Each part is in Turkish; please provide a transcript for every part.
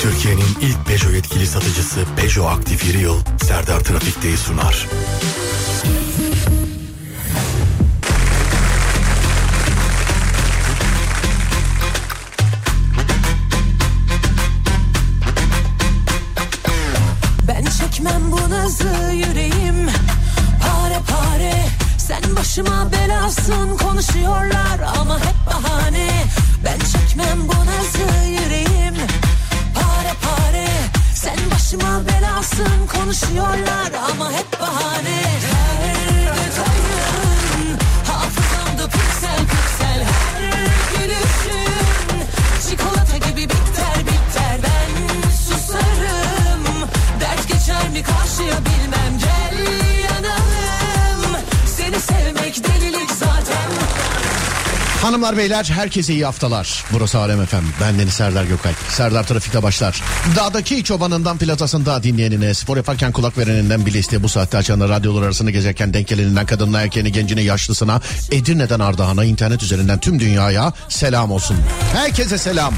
Türkiye'nin ilk Peugeot yetkili satıcısı Peugeot Aktif Yıl Serdar Trafik'teyi sunar. Ben çekmem bu nazı yüreğim. Pare pare Sen başıma belasın. Konuşuyorlar ama hep bahane. Ben çekmem bu konuşuyorlar ama hep bahane. Her detayın hafızamda piksel piksel. Her gülüşün çikolata gibi bitter bitter Ben susarım Dert geçer mi karşıya Hanımlar beyler herkese iyi haftalar. Burası Alem FM. Ben Deniz Serdar Gökalp. Serdar Trafik'te başlar. Dağdaki çobanından platasında dinleyenine, spor yaparken kulak vereninden bile isteye bu saatte açanı radyolar arasında gezerken denk geleninden kadınına, erkeğine, gencine, yaşlısına, Edirne'den Ardahan'a, internet üzerinden tüm dünyaya selam olsun. Herkese selam.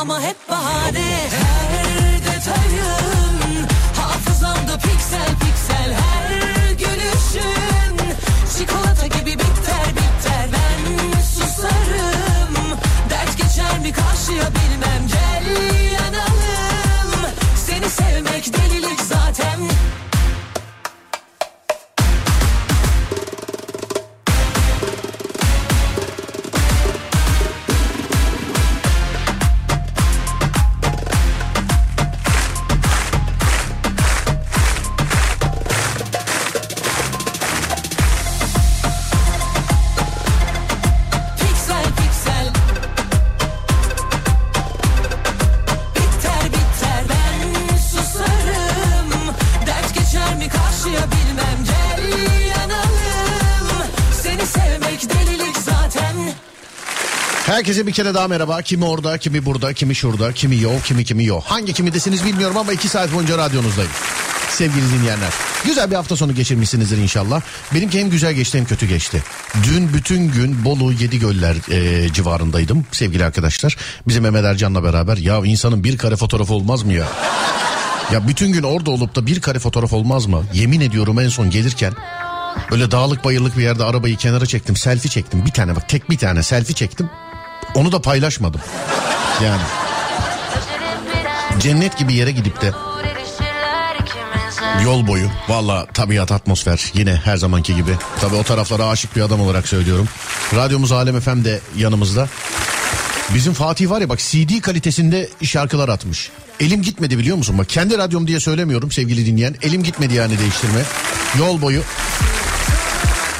Ama hep bahane piksel piksel Her gülüşün çikolata gibi bitter bitter Ben susarım. Dert geçer mi karşıya bilmem. Gel Herkese bir kere daha merhaba. Kimi orada, kimi burada, kimi şurada, kimi yok, kimi kimi yok. Hangi kimidesiniz bilmiyorum ama iki saat boyunca radyonuzdayım. Sevgili dinleyenler. Güzel bir hafta sonu geçirmişsinizdir inşallah. Benimki hem güzel geçti hem kötü geçti. Dün bütün gün Bolu Yedigöller e, civarındaydım sevgili arkadaşlar. Bizim Mehmet Ercan'la beraber ya insanın bir kare fotoğrafı olmaz mı ya? Ya bütün gün orada olup da bir kare fotoğraf olmaz mı? Yemin ediyorum en son gelirken böyle dağlık bayırlık bir yerde arabayı kenara çektim selfie çektim. Bir tane bak tek bir tane selfie çektim. Onu da paylaşmadım. Yani cennet gibi yere gidip de yol boyu valla tabiat atmosfer yine her zamanki gibi. Tabi o taraflara aşık bir adam olarak söylüyorum. Radyomuz Alem FM de yanımızda. Bizim Fatih var ya bak CD kalitesinde şarkılar atmış. Elim gitmedi biliyor musun? Bak kendi radyom diye söylemiyorum sevgili dinleyen. Elim gitmedi yani değiştirme. Yol boyu.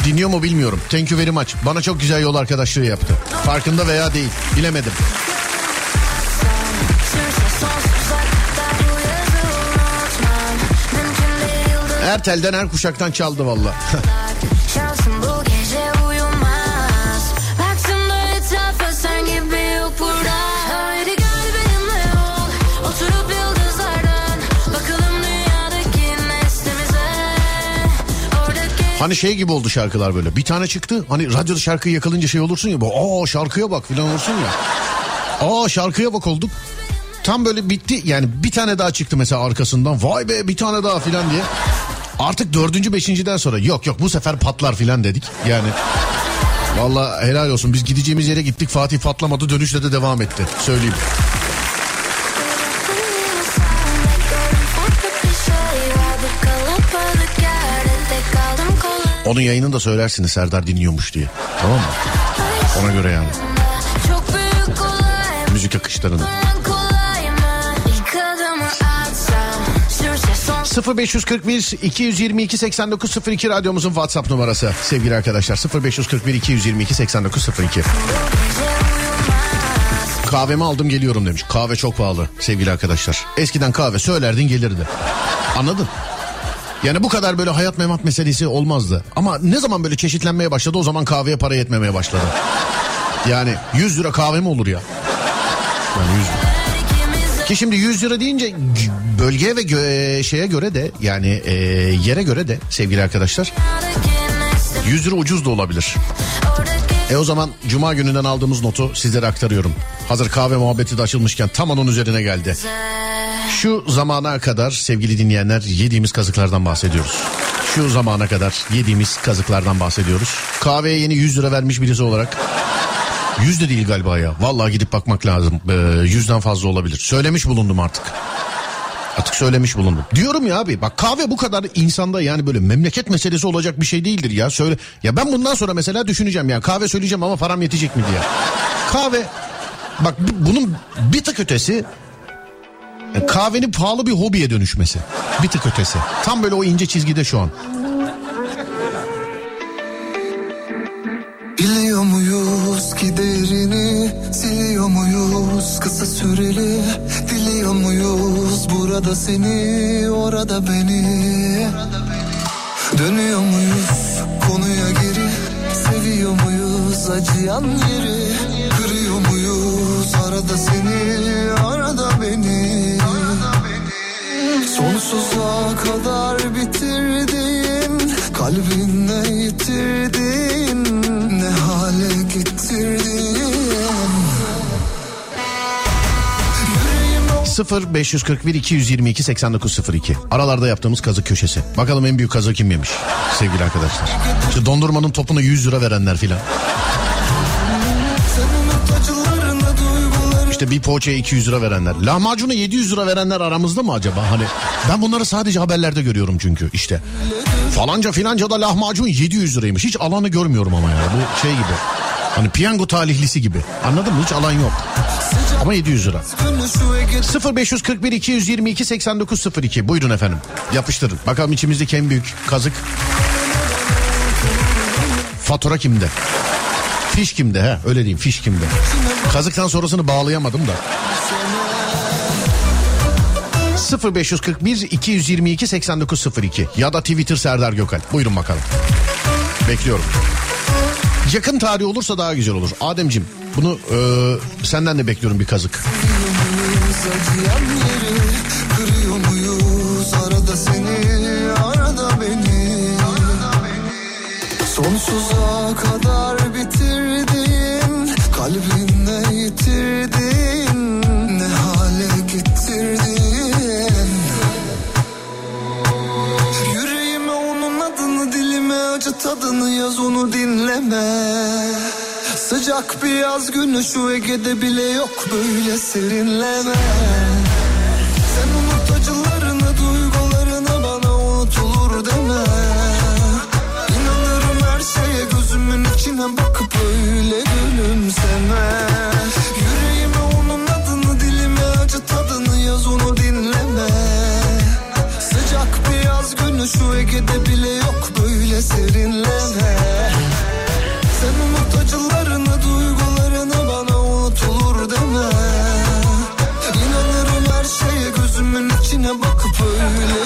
Dinliyor mu bilmiyorum. Thank you very much. Bana çok güzel yol arkadaşlığı yaptı. Farkında veya değil. Bilemedim. Ertel'den her kuşaktan çaldı valla. Hani şey gibi oldu şarkılar böyle. Bir tane çıktı. Hani radyoda şarkıyı yakalayınca şey olursun ya. Aa şarkıya bak filan olursun ya. Aa şarkıya bak olduk. Tam böyle bitti. Yani bir tane daha çıktı mesela arkasından. Vay be bir tane daha filan diye. Artık dördüncü beşinciden sonra yok yok bu sefer patlar filan dedik. Yani Valla helal olsun biz gideceğimiz yere gittik Fatih patlamadı dönüşle de devam etti söyleyeyim. Onun yayınını da söylersiniz Serdar dinliyormuş diye. Tamam mı? Ona göre yani. Müzik akışlarını. En kolay mı? İlk adımı atsam Sürse son 0541 222 8902 radyomuzun WhatsApp numarası sevgili arkadaşlar 0541 222 8902 Kahvemi aldım geliyorum demiş. Kahve çok pahalı sevgili arkadaşlar. Eskiden kahve söylerdin gelirdi. Anladın? Yani bu kadar böyle hayat memat meselesi olmazdı. Ama ne zaman böyle çeşitlenmeye başladı o zaman kahveye para yetmemeye başladı. Yani 100 lira kahve mi olur ya? Yani 100 lira. Ki şimdi 100 lira deyince bölgeye ve gö- e, şeye göre de yani e, yere göre de sevgili arkadaşlar 100 lira ucuz da olabilir. E o zaman cuma gününden aldığımız notu sizlere aktarıyorum. Hazır kahve muhabbeti de açılmışken tam onun üzerine geldi. Şu zamana kadar sevgili dinleyenler yediğimiz kazıklardan bahsediyoruz. Şu zamana kadar yediğimiz kazıklardan bahsediyoruz. Kahveye yeni 100 lira vermiş birisi olarak 100 de değil galiba ya. Vallahi gidip bakmak lazım. Ee, yüzden fazla olabilir. Söylemiş bulundum artık. Artık söylemiş bulundum. Diyorum ya abi bak kahve bu kadar insanda yani böyle memleket meselesi olacak bir şey değildir ya. Söyle ya ben bundan sonra mesela düşüneceğim ya kahve söyleyeceğim ama param yetecek mi diye. Kahve bak bu- bunun bir tık ötesi e, kahvenin pahalı bir hobiye dönüşmesi. Bir tık ötesi. Tam böyle o ince çizgide şu an. Biliyor muyuz ki Siliyor muyuz kısa süreli Diliyor muyuz? Burada seni Orada beni. Dönüyor muyuz? Konuya geri Seviyor muyuz? Acıyan yeri Kırıyor muyuz? Arada seni Arada beni. Sonsuza kadar bitirdin 0 541 222 8902 aralarda yaptığımız kazık köşesi. Bakalım en büyük kazığı kim yemiş sevgili arkadaşlar. İşte dondurmanın topuna 100 lira verenler filan. İşte bir poğaçaya 200 lira verenler. Lahmacuna 700 lira verenler aramızda mı acaba? Hani ben bunları sadece haberlerde görüyorum çünkü işte. Falanca filanca da lahmacun 700 liraymış. Hiç alanı görmüyorum ama ya. Bu şey gibi. Hani piyango talihlisi gibi. Anladın mı? Hiç alan yok. Ama 700 lira. günü şu Ege 0541 222 8902 buyurun efendim. Yapıştırın. Bakalım içimizdeki en büyük kazık. Fatura kimde? Fiş kimde? He öyle diyeyim. Fiş kimde? Kazıktan sonrasını bağlayamadım da. 0541 222 8902 ya da Twitter Serdar Gökal. Buyurun bakalım. Bekliyorum yakın tarih olursa daha güzel olur. Ademcim bunu e, senden de bekliyorum bir kazık. Sonsuza kadar bitirdin Kalbinle yitirdin tadını yaz onu dinleme. Sıcak bir yaz günü şu Ege'de bile yok böyle serinleme böyle serinleme Sen unut acılarını duygularını bana unutulur deme İnanırım her şeye gözümün içine bakıp öyle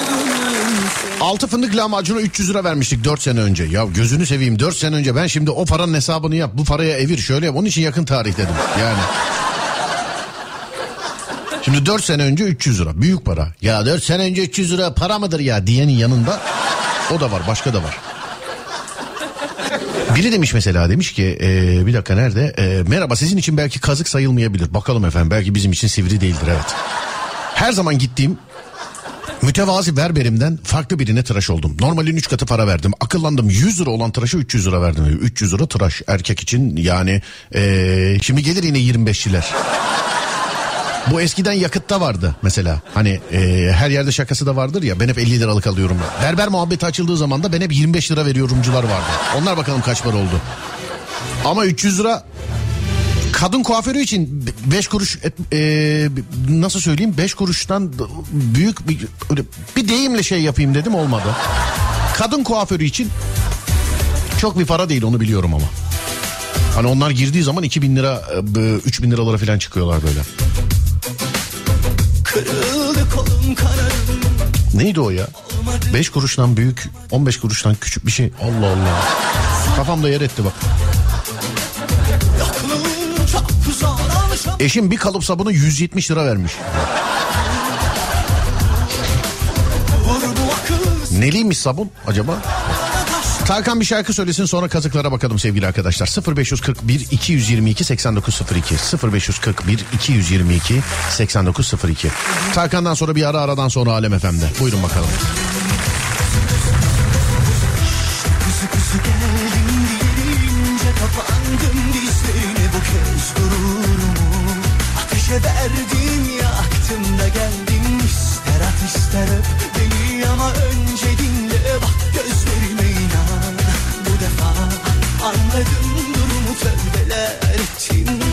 Altı fındık lahmacuna 300 lira vermiştik 4 sene önce. Ya gözünü seveyim 4 sene önce ben şimdi o paranın hesabını yap. Bu paraya evir şöyle yap. Onun için yakın tarih dedim yani. Şimdi 4 sene önce 300 lira büyük para. Ya 4 sene önce 300 lira para mıdır ya diyenin yanında o da var başka da var. Biri demiş mesela demiş ki e, bir dakika nerede? E, merhaba sizin için belki kazık sayılmayabilir. Bakalım efendim belki bizim için sivri değildir evet. Her zaman gittiğim Mütevazi berberimden farklı birine tıraş oldum. Normalin 3 katı para verdim. Akıllandım 100 lira olan tıraşa 300 lira verdim. 300 lira tıraş erkek için yani eee, şimdi gelir yine 25'liler. Bu eskiden yakıtta vardı mesela. Hani eee, her yerde şakası da vardır ya ben hep 50 liralık alıyorum. Berber muhabbeti açıldığı zaman da ben hep 25 lira veriyorumcular vardı. Onlar bakalım kaç para oldu. Ama 300 lira kadın kuaförü için 5 kuruş e, nasıl söyleyeyim 5 kuruştan büyük bir bir deyimle şey yapayım dedim olmadı. Kadın kuaförü için çok bir para değil onu biliyorum ama. Hani onlar girdiği zaman 2000 lira e, 3000 liralara falan çıkıyorlar böyle. Kırıldı kolum kanadım Neydi o ya? 5 kuruştan büyük 15 kuruştan küçük bir şey. Allah Allah. Kafamda yer etti bak. Eşim bir kalıp sabunu 170 lira vermiş. Neliymiş sabun acaba? Tarkan bir şarkı söylesin sonra kazıklara bakalım sevgili arkadaşlar. 0541 222 8902 0541 222 8902 Tarkan'dan sonra bir ara aradan sonra Alem FM'de. Buyurun bakalım. Kuzu kuzu geldim deyince kapandım dizlerine bu kez gururumu Ateşe verdim yaktım da geldim ister at ister öp beni ama önce dinle anladım durumu tövbeler ettim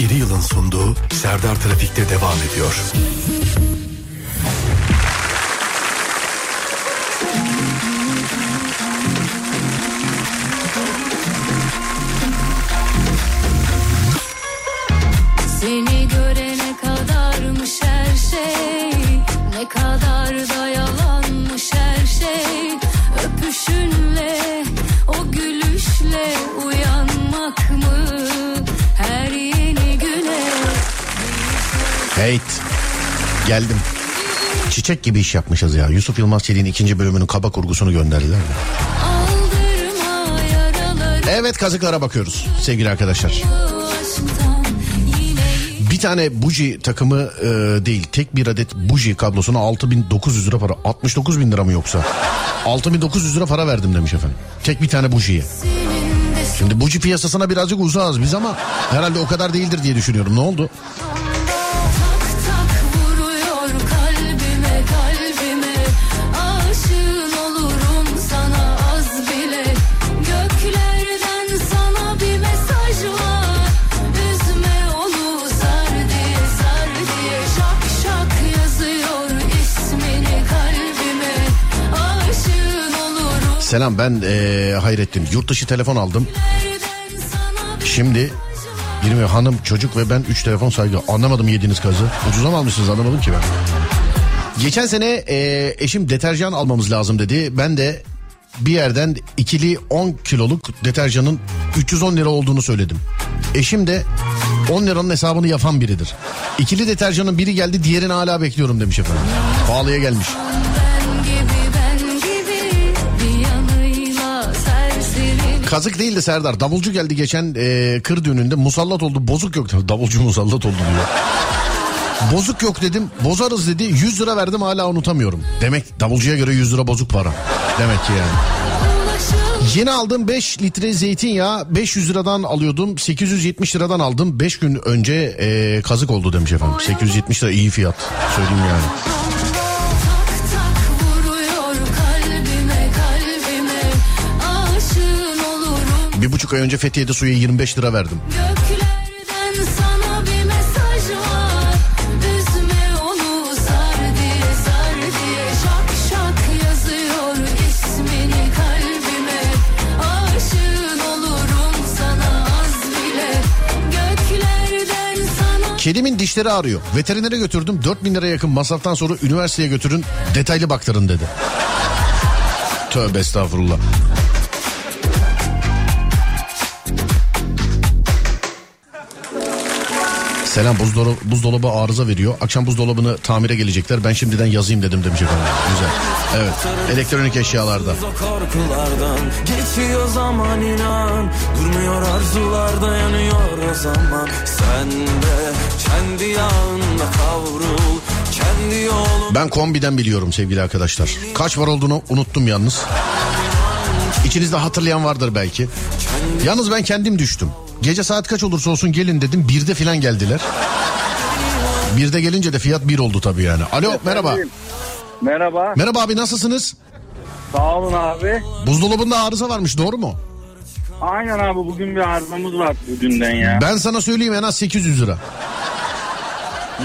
7 yılın sunduğu Serdar Trafik'te devam ediyor. Geldim. Çiçek gibi iş yapmışız ya. Yusuf Yılmaz Çelik'in ikinci bölümünün kaba kurgusunu gönderdiler. Evet kazıklara bakıyoruz sevgili arkadaşlar. Bir tane buji takımı e, değil tek bir adet buji kablosuna 6900 lira para 69 bin lira mı yoksa 6900 lira para verdim demiş efendim tek bir tane bujiye şimdi buji piyasasına birazcık uzağız biz ama herhalde o kadar değildir diye düşünüyorum ne oldu selam ben e, Hayrettin yurt dışı telefon aldım şimdi 20 hanım çocuk ve ben 3 telefon saygı anlamadım yediğiniz kazı ucuza mı almışsınız anlamadım ki ben geçen sene e, eşim deterjan almamız lazım dedi ben de bir yerden ikili 10 kiloluk deterjanın 310 lira olduğunu söyledim. Eşim de 10 liranın hesabını yapan biridir. İkili deterjanın biri geldi diğerini hala bekliyorum demiş efendim. Pahalıya gelmiş. Kazık değil de Serdar. Davulcu geldi geçen e, kır düğününde musallat oldu. Bozuk yok. Davulcu musallat oldu diyor. Bozuk yok dedim. Bozarız dedi. 100 lira verdim hala unutamıyorum. Demek davulcuya göre 100 lira bozuk para. Demek ki yani. Yeni aldığım 5 litre zeytinyağı 500 liradan alıyordum. 870 liradan aldım. 5 gün önce e, kazık oldu demiş efendim. 870 lira iyi fiyat. Söyleyeyim yani. Buçuk ay önce Fethiye'de suya 25 lira verdim. Kedimin dişleri ağrıyor. Veterinere götürdüm. 4000 lira yakın masraftan sonra üniversiteye götürün. Detaylı baktırın dedi. Tövbe estağfurullah. Selam buzdolabı, buzdolabı arıza veriyor. Akşam buzdolabını tamire gelecekler. Ben şimdiden yazayım dedim demiş efendim. Güzel. Evet. Elektronik eşyalarda. Geçiyor zaman inan Durmuyor arzularda yanıyor o zaman Sen de kendi yağında kavrul Kendi yolun Ben kombiden biliyorum sevgili arkadaşlar. Kaç var olduğunu unuttum yalnız. İçinizde hatırlayan vardır belki. Yalnız ben kendim düştüm. Gece saat kaç olursa olsun gelin dedim. Birde filan geldiler. Birde gelince de fiyat bir oldu tabii yani. Alo merhaba. Merhaba. Merhaba abi nasılsınız? Sağ olun abi. Buzdolabında arıza varmış doğru mu? Aynen abi bugün bir arızamız var bugünden ya. Ben sana söyleyeyim en az 800 lira.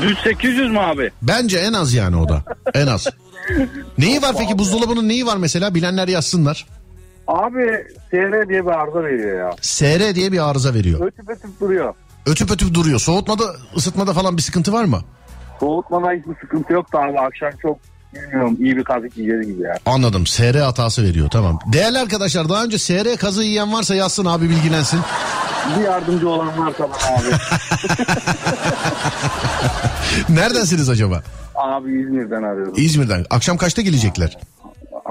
Düz 800 mü abi? Bence en az yani o da. En az. Neyi var peki buzdolabının neyi var mesela bilenler yazsınlar. Abi TR diye bir arıza veriyor ya. SR diye bir arıza veriyor. Ötüp ötüp duruyor. Ötüp ötüp duruyor. Soğutmada ısıtmada falan bir sıkıntı var mı? Soğutmada hiçbir sıkıntı yok da abi akşam çok bilmiyorum iyi bir kazık yiyeceğiz gibi ya. Anladım. SR hatası veriyor tamam. Değerli arkadaşlar daha önce SR kazığı yiyen varsa yazsın abi bilgilensin. Bir yardımcı olan varsa bana abi. Neredensiniz acaba? abi İzmir'den arıyorum. İzmir'den. Akşam kaçta gelecekler?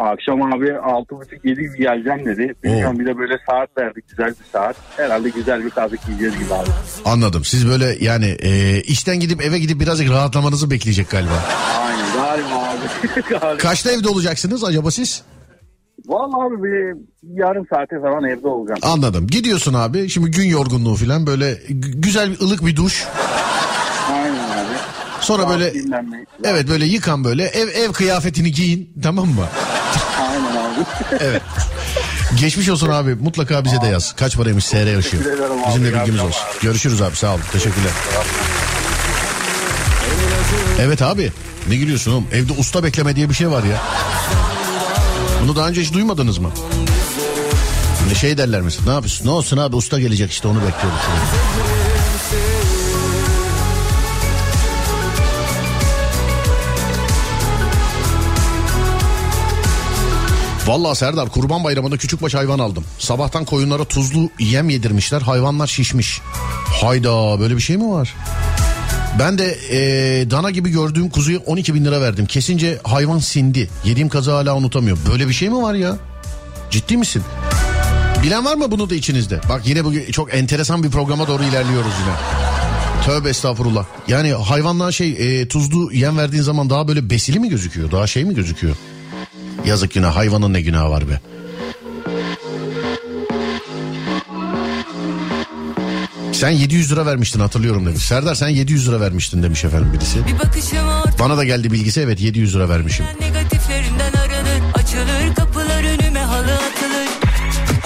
Akşam abi 6.30-7 gibi geleceğim dedi. Bilmiyorum bir de böyle saat verdik güzel bir saat. Herhalde güzel bir kazık yiyeceğiz gibi abi. Anladım. Siz böyle yani e, işten gidip eve gidip birazcık rahatlamanızı bekleyecek galiba. Aynen galiba abi. galiba. Kaçta evde olacaksınız acaba siz? Vallahi abi bir yarım saate falan evde olacağım. Anladım. Gidiyorsun abi. Şimdi gün yorgunluğu falan böyle gü- güzel bir ılık bir duş. Aynen abi. Sonra böyle Dinlenmeyi. evet böyle yıkan böyle ev ev kıyafetini giyin tamam mı? Aynen abi. Evet. Geçmiş olsun abi. Mutlaka bize de yaz. Kaç paraymış SR abi. Bizim de bilgimiz olsun. Görüşürüz abi. Sağ olun. Teşekkürler. Evet abi. Ne gülüyorsun oğlum? Evde usta bekleme diye bir şey var ya. Bunu daha önce hiç duymadınız mı? Hani şey derler mesela. Ne yapıyorsun? Ne olsun abi usta gelecek işte onu bekliyoruz. Vallahi Serdar kurban bayramında küçükbaş hayvan aldım. Sabahtan koyunlara tuzlu yem yedirmişler. Hayvanlar şişmiş. Hayda böyle bir şey mi var? Ben de eee, dana gibi gördüğüm kuzuya 12 bin lira verdim. Kesince hayvan sindi. Yediğim kazı hala unutamıyorum. Böyle bir şey mi var ya? Ciddi misin? Bilen var mı bunu da içinizde? Bak yine bugün çok enteresan bir programa doğru ilerliyoruz yine. Tövbe estağfurullah. Yani hayvanlar şey eee, tuzlu yem verdiğin zaman daha böyle besili mi gözüküyor? Daha şey mi gözüküyor? Yazık günah hayvanın ne günahı var be. Sen 700 lira vermiştin hatırlıyorum demiş. Serdar sen 700 lira vermiştin demiş efendim birisi. Bir Bana da geldi bilgisi evet 700 lira vermişim. negatiflerinden aranır Açılır kapılar önüme halı atılır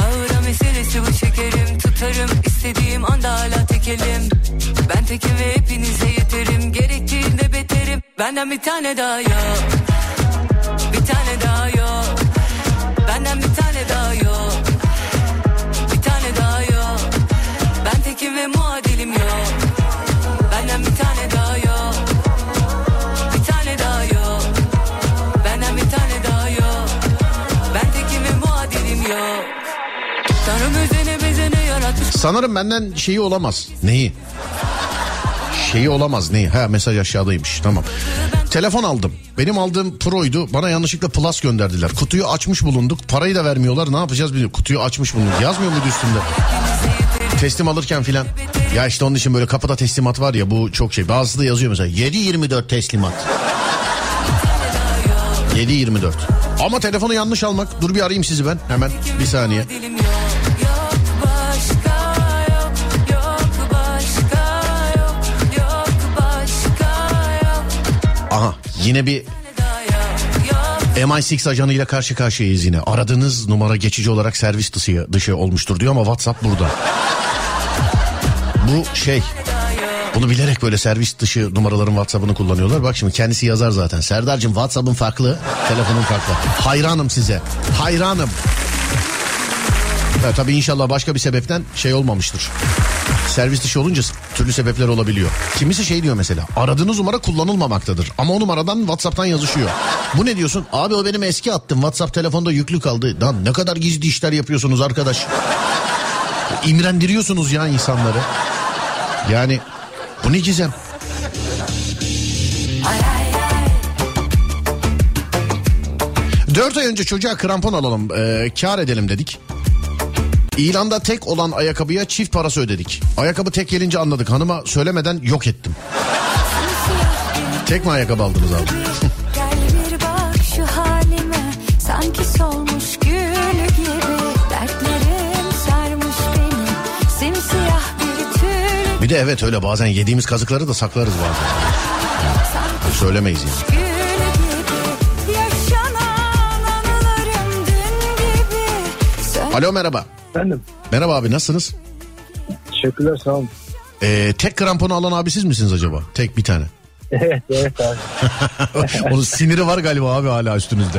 Ağıra meselesi bu şekerim Tutarım istediğim anda hala tekelim Ben tekim ve hepinize yeterim Gerektiğinde beterim Benden bir tane daha yok Bir tane daha Benden bir tane daha yok. Bir tane daha yok. Ben tekim ve muadilim yok. Benden bir tane daha yok. Bir tane daha yok. Benden bir tane daha yok. Ben tekim ve muadilim yok. Tanrım özene bezene yaratmış. Sanırım benden şeyi olamaz. Neyi? Şeyi olamaz ne? Ha mesaj aşağıdaymış tamam. Telefon aldım. Benim aldığım Pro'ydu. Bana yanlışlıkla Plus gönderdiler. Kutuyu açmış bulunduk. Parayı da vermiyorlar. Ne yapacağız bilmiyorum. Kutuyu açmış bulunduk. Yazmıyor muydu üstünde? Teslim alırken filan. Ya işte onun için böyle kapıda teslimat var ya bu çok şey. Bazısı da yazıyor mesela 7-24 teslimat. 7-24. Ama telefonu yanlış almak. Dur bir arayayım sizi ben hemen. Bir saniye. Aha yine bir Yok, MI6 ajanıyla karşı karşıyayız yine. Aradığınız numara geçici olarak servis dışı, dışı olmuştur diyor ama WhatsApp burada. Bu şey bunu bilerek böyle servis dışı numaraların WhatsApp'ını kullanıyorlar. Bak şimdi kendisi yazar zaten. Serdar'cığım WhatsApp'ın farklı, telefonun farklı. Hayranım size. Hayranım. Ya, tabii inşallah başka bir sebepten şey olmamıştır. Servis dışı olunca türlü sebepler olabiliyor. Kimisi şey diyor mesela aradığınız numara kullanılmamaktadır. Ama o numaradan Whatsapp'tan yazışıyor. Bu ne diyorsun? Abi o benim eski hattım. Whatsapp telefonda yüklü kaldı. Lan ne kadar gizli işler yapıyorsunuz arkadaş. İmrendiriyorsunuz ya insanları. Yani bu ne gizem? Dört ay önce çocuğa krampon alalım, e, kar edelim dedik. İlanda tek olan ayakkabıya çift parası ödedik. Ayakkabı tek gelince anladık. Hanıma söylemeden yok ettim. Tek mi ayakkabı aldınız abi? Bir bak şu halime Sanki solmuş gül gibi Dertlerim sarmış beni Simsiyah bir tül Bir de evet öyle bazen yediğimiz kazıkları da saklarız bazen. Söylemeyiz yani. Alo merhaba. Efendim. Merhaba abi nasılsınız? Teşekkürler sağ olun. Ee, tek kramponu alan abi siz misiniz acaba? Tek bir tane. Evet evet abi. Onun siniri var galiba abi hala üstünüzde.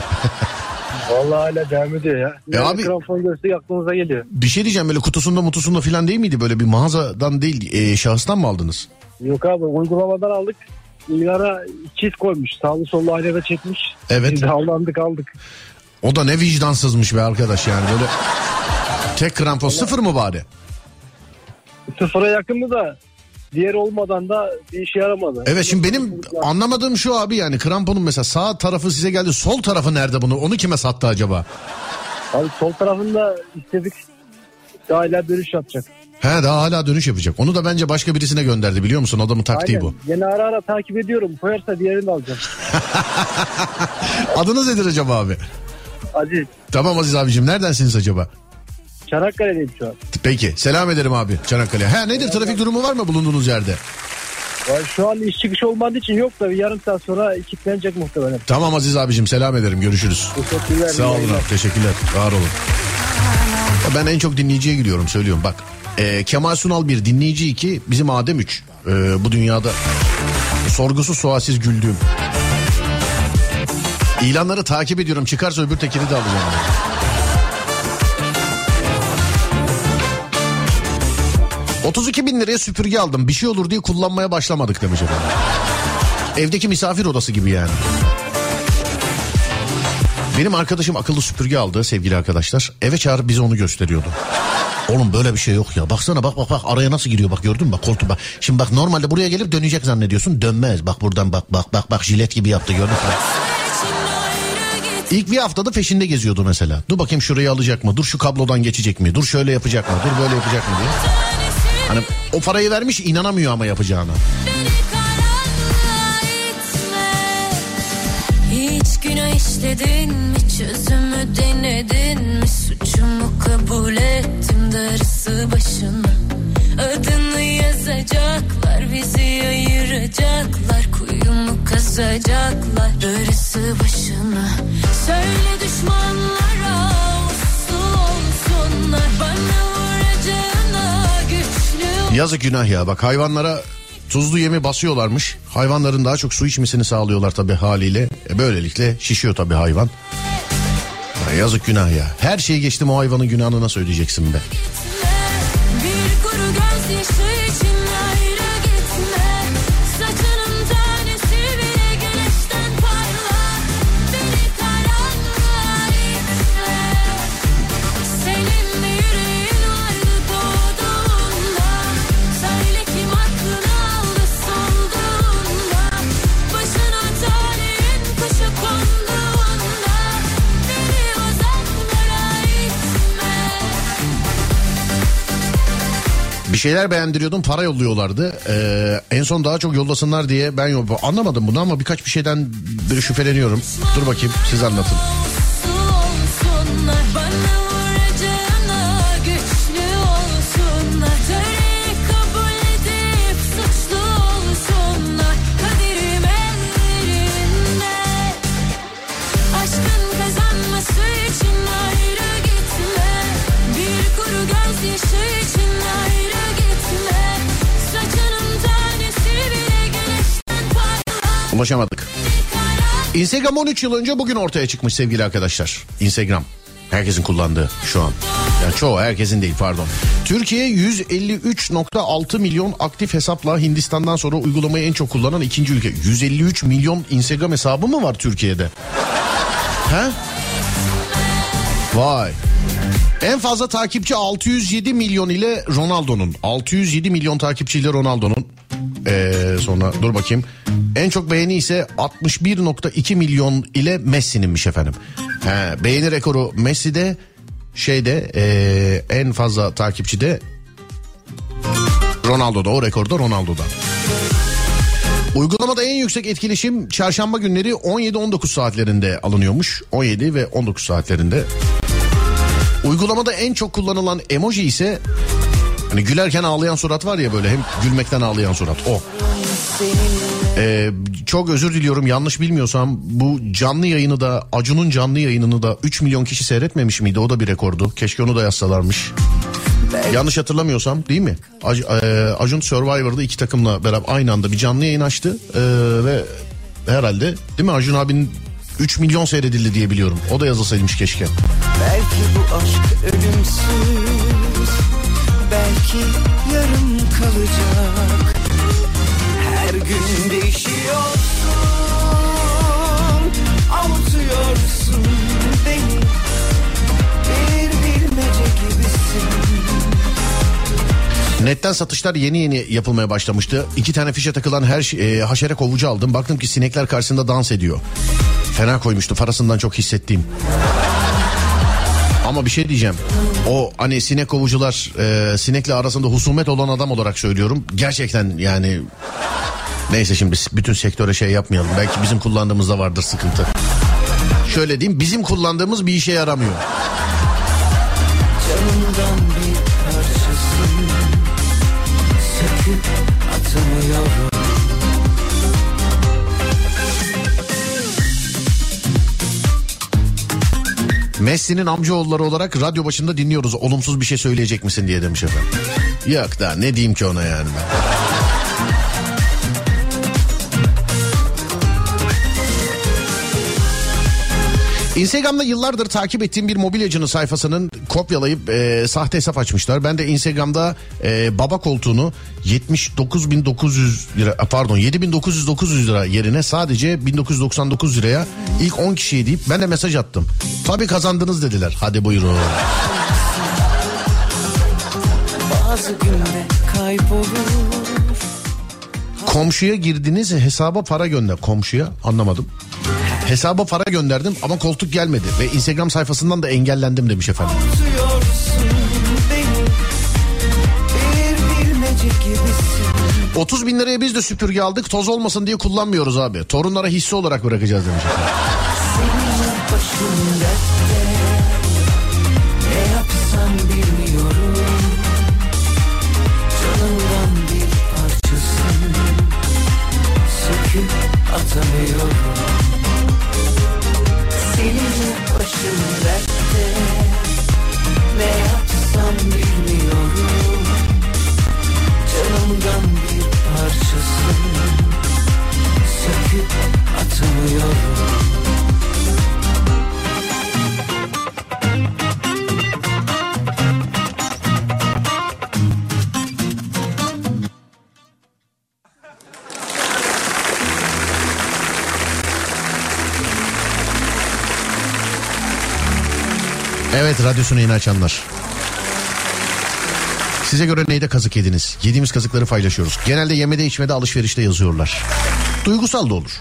Vallahi hala devam ediyor ya. Ne abi- Krampon görsek aklımıza geliyor. bir şey diyeceğim böyle kutusunda mutusunda falan değil miydi? Böyle bir mağazadan değil e, şahıstan mı aldınız? Yok abi uygulamadan aldık. İlara çiz koymuş. Sağlı sollu aynada çekmiş. Evet. Biz de aldandık aldık. O da ne vicdansızmış be arkadaş yani böyle. Tek krampon sıfır mı bari? Sıfıra yakındı da diğer olmadan da bir işe yaramadı. Evet şimdi benim anlamadığım şu abi yani kramponun mesela sağ tarafı size geldi sol tarafı nerede bunu onu kime sattı acaba? Abi sol tarafında istedik. Daha hala dönüş yapacak. He daha hala dönüş yapacak. Onu da bence başka birisine gönderdi biliyor musun adamın taktiği Aynen. bu. Yine ara ara takip ediyorum. Koyarsa diğerini de alacağım. Adınız nedir acaba abi? Aziz. Tamam Aziz abicim neredensiniz acaba? Çanakkale'deyim şu an. Peki selam ederim abi Çanakkale'ye. He nedir trafik durumu var mı bulunduğunuz yerde? Ya Şu an iş çıkışı olmadığı için yok da bir yarım saat sonra kilitlenecek muhtemelen. Tamam Aziz abicim selam ederim görüşürüz. Teşekkürler. Sağ olun abi teşekkürler var olun. Ben en çok dinleyiciye giriyorum söylüyorum bak. e, Kemal Sunal bir dinleyici iki bizim Adem üç. E, bu dünyada sorgusuz sualsiz güldüğüm. İlanları takip ediyorum çıkarsa öbür tekini de alacağım. ...32 bin liraya süpürge aldım. Bir şey olur diye kullanmaya başlamadık demiş efendim. Evdeki misafir odası gibi yani. Benim arkadaşım akıllı süpürge aldı sevgili arkadaşlar. Eve çağırıp bize onu gösteriyordu. Oğlum böyle bir şey yok ya. Baksana bak bak bak araya nasıl giriyor bak gördün mü bak koltuğa bak. Şimdi bak normalde buraya gelip dönecek zannediyorsun. Dönmez. Bak buradan bak bak bak bak jilet gibi yaptı gördün mü? İlk bir haftada peşinde geziyordu mesela. Dur bakayım şurayı alacak mı? Dur şu kablodan geçecek mi? Dur şöyle yapacak mı? Dur böyle yapacak mı diye. Hani o parayı vermiş inanamıyor ama yapacağına. Günah işledin mi? Çözümü denedin mi? Suçumu kabul ettim darısı başına. Adını yazacaklar bizi ayıracaklar. Kuyumu kazacaklar darısı başına. Söyle düşmanlara uslu olsunlar. Bana Yazık günah ya bak hayvanlara tuzlu yemi basıyorlarmış. Hayvanların daha çok su içmesini sağlıyorlar tabii haliyle. E, böylelikle şişiyor tabii hayvan. Ya yazık günah ya. Her şeyi geçtim o hayvanın günahını nasıl ödeyeceksin be? Bir kuru gözyaşı şeyler beğendiriyordum para yolluyorlardı. Ee, en son daha çok yollasınlar diye ben anlamadım bunu ama birkaç bir şeyden şüpheleniyorum. Dur bakayım siz anlatın. Ulaşamadık. Instagram 13 yıl önce bugün ortaya çıkmış sevgili arkadaşlar. Instagram. Herkesin kullandığı şu an. Yani çoğu herkesin değil pardon. Türkiye 153.6 milyon aktif hesapla Hindistan'dan sonra uygulamayı en çok kullanan ikinci ülke. 153 milyon Instagram hesabı mı var Türkiye'de? He? Vay. En fazla takipçi 607 milyon ile Ronaldo'nun. 607 milyon takipçiyle Ronaldo'nun. Ee, sonra dur bakayım. En çok beğeni ise 61.2 milyon ile Messi'ninmiş efendim. He, beğeni rekoru Messi'de şeyde ee, en fazla takipçi de Ronaldo'da o rekorda Ronaldo'da. Uygulamada en yüksek etkileşim çarşamba günleri 17-19 saatlerinde alınıyormuş. 17 ve 19 saatlerinde. Uygulamada en çok kullanılan emoji ise hani gülerken ağlayan surat var ya böyle hem gülmekten ağlayan surat o. Ee, çok özür diliyorum yanlış bilmiyorsam bu canlı yayını da Acun'un canlı yayınını da 3 milyon kişi seyretmemiş miydi? O da bir rekordu. Keşke onu da yazsalarmış. Yanlış hatırlamıyorsam değil mi? Ac- e, Acun Survivor'da iki takımla beraber aynı anda bir canlı yayın açtı. Ee, ve herhalde değil mi Acun abinin 3 milyon seyredildi diye biliyorum. O da yazılsaymış keşke. Belki bu aşk ölümsüz Belki yarım kalacak Her gün değişiyorsun Avutuyorsun beni Bir bilmece gibisin Netten satışlar yeni yeni yapılmaya başlamıştı. İki tane fişe takılan her şey, e, haşere kovucu aldım. Baktım ki sinekler karşısında dans ediyor. Fena koymuştu parasından çok hissettiğim. Ama bir şey diyeceğim. O hani sinek kovucular e, sinekle arasında husumet olan adam olarak söylüyorum. Gerçekten yani neyse şimdi bütün sektöre şey yapmayalım. Belki bizim kullandığımızda vardır sıkıntı. Şöyle diyeyim bizim kullandığımız bir işe yaramıyor. Messi'nin amcaoğulları olarak radyo başında dinliyoruz. Olumsuz bir şey söyleyecek misin diye demiş efendim. Yok da ne diyeyim ki ona yani ben. Instagram'da yıllardır takip ettiğim bir mobilyacının sayfasının kopyalayıp e, sahte hesap açmışlar. Ben de Instagram'da e, baba koltuğunu 79.900 lira pardon 7.909 lira yerine sadece 1999 liraya ilk 10 kişiye deyip ben de mesaj attım. Tabii kazandınız dediler. Hadi buyurun. Bazı günde kaybolur Komşuya girdiniz hesaba para gönder. Komşuya anlamadım. Hesaba para gönderdim ama koltuk gelmedi ve Instagram sayfasından da engellendim demiş efendim. Beni Bir bilmece gibisin 30 bin liraya biz de süpürge aldık toz olmasın diye kullanmıyoruz abi. Torunlara hisse olarak bırakacağız demiş efendim. Atamıyorum Evet radyosunu yeni açanlar. Size göre neyde kazık yediniz? Yediğimiz kazıkları paylaşıyoruz. Genelde yemede içmede alışverişte yazıyorlar. Duygusal da olur.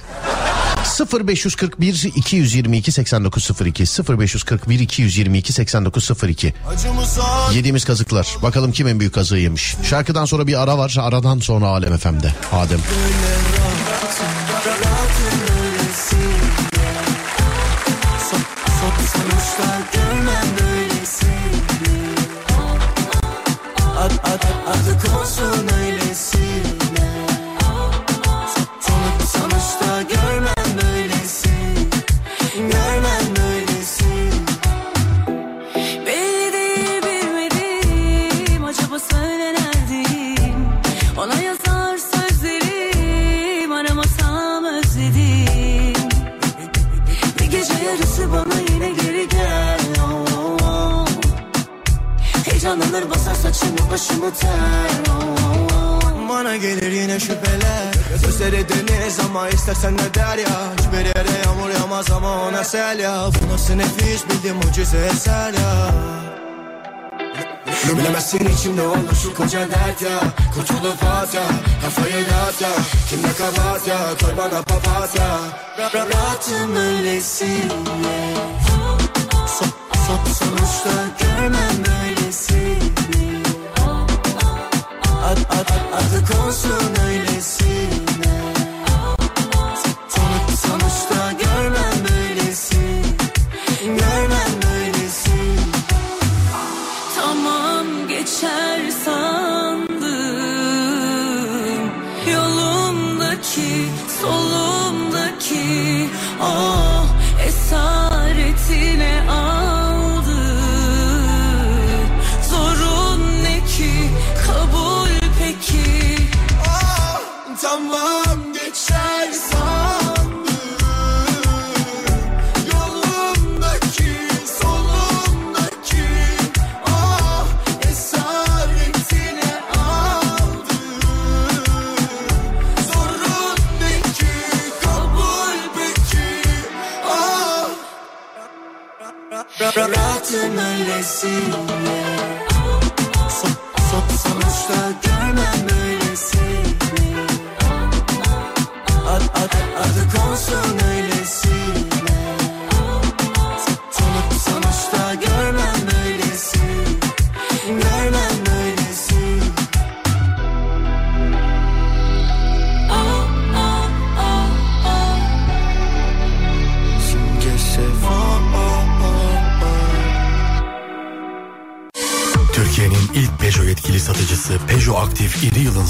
0541 222 8902 0541 222 8902 Acımıza Yediğimiz kazıklar. Bakalım kim en büyük kazığı yemiş. Şarkıdan sonra bir ara var. Aradan sonra Alem FM'de. Adem. adı konsun öylesine istersen ne der ya Hiçbir yere yağmur yağmaz ama ona sel ya. Bu nasıl nefis bildiğim mucize eser ya. Bilemezsin içimde olur şu koca dert ya. Kurtulup at ya Kafayı dağıt ya. Kimde kabahat ya Koy bana papatya Ra- ra- Rahatım öylesine so, so, Sonuçta görmem böylesini Ad, ad, ad, adı konsun öylesine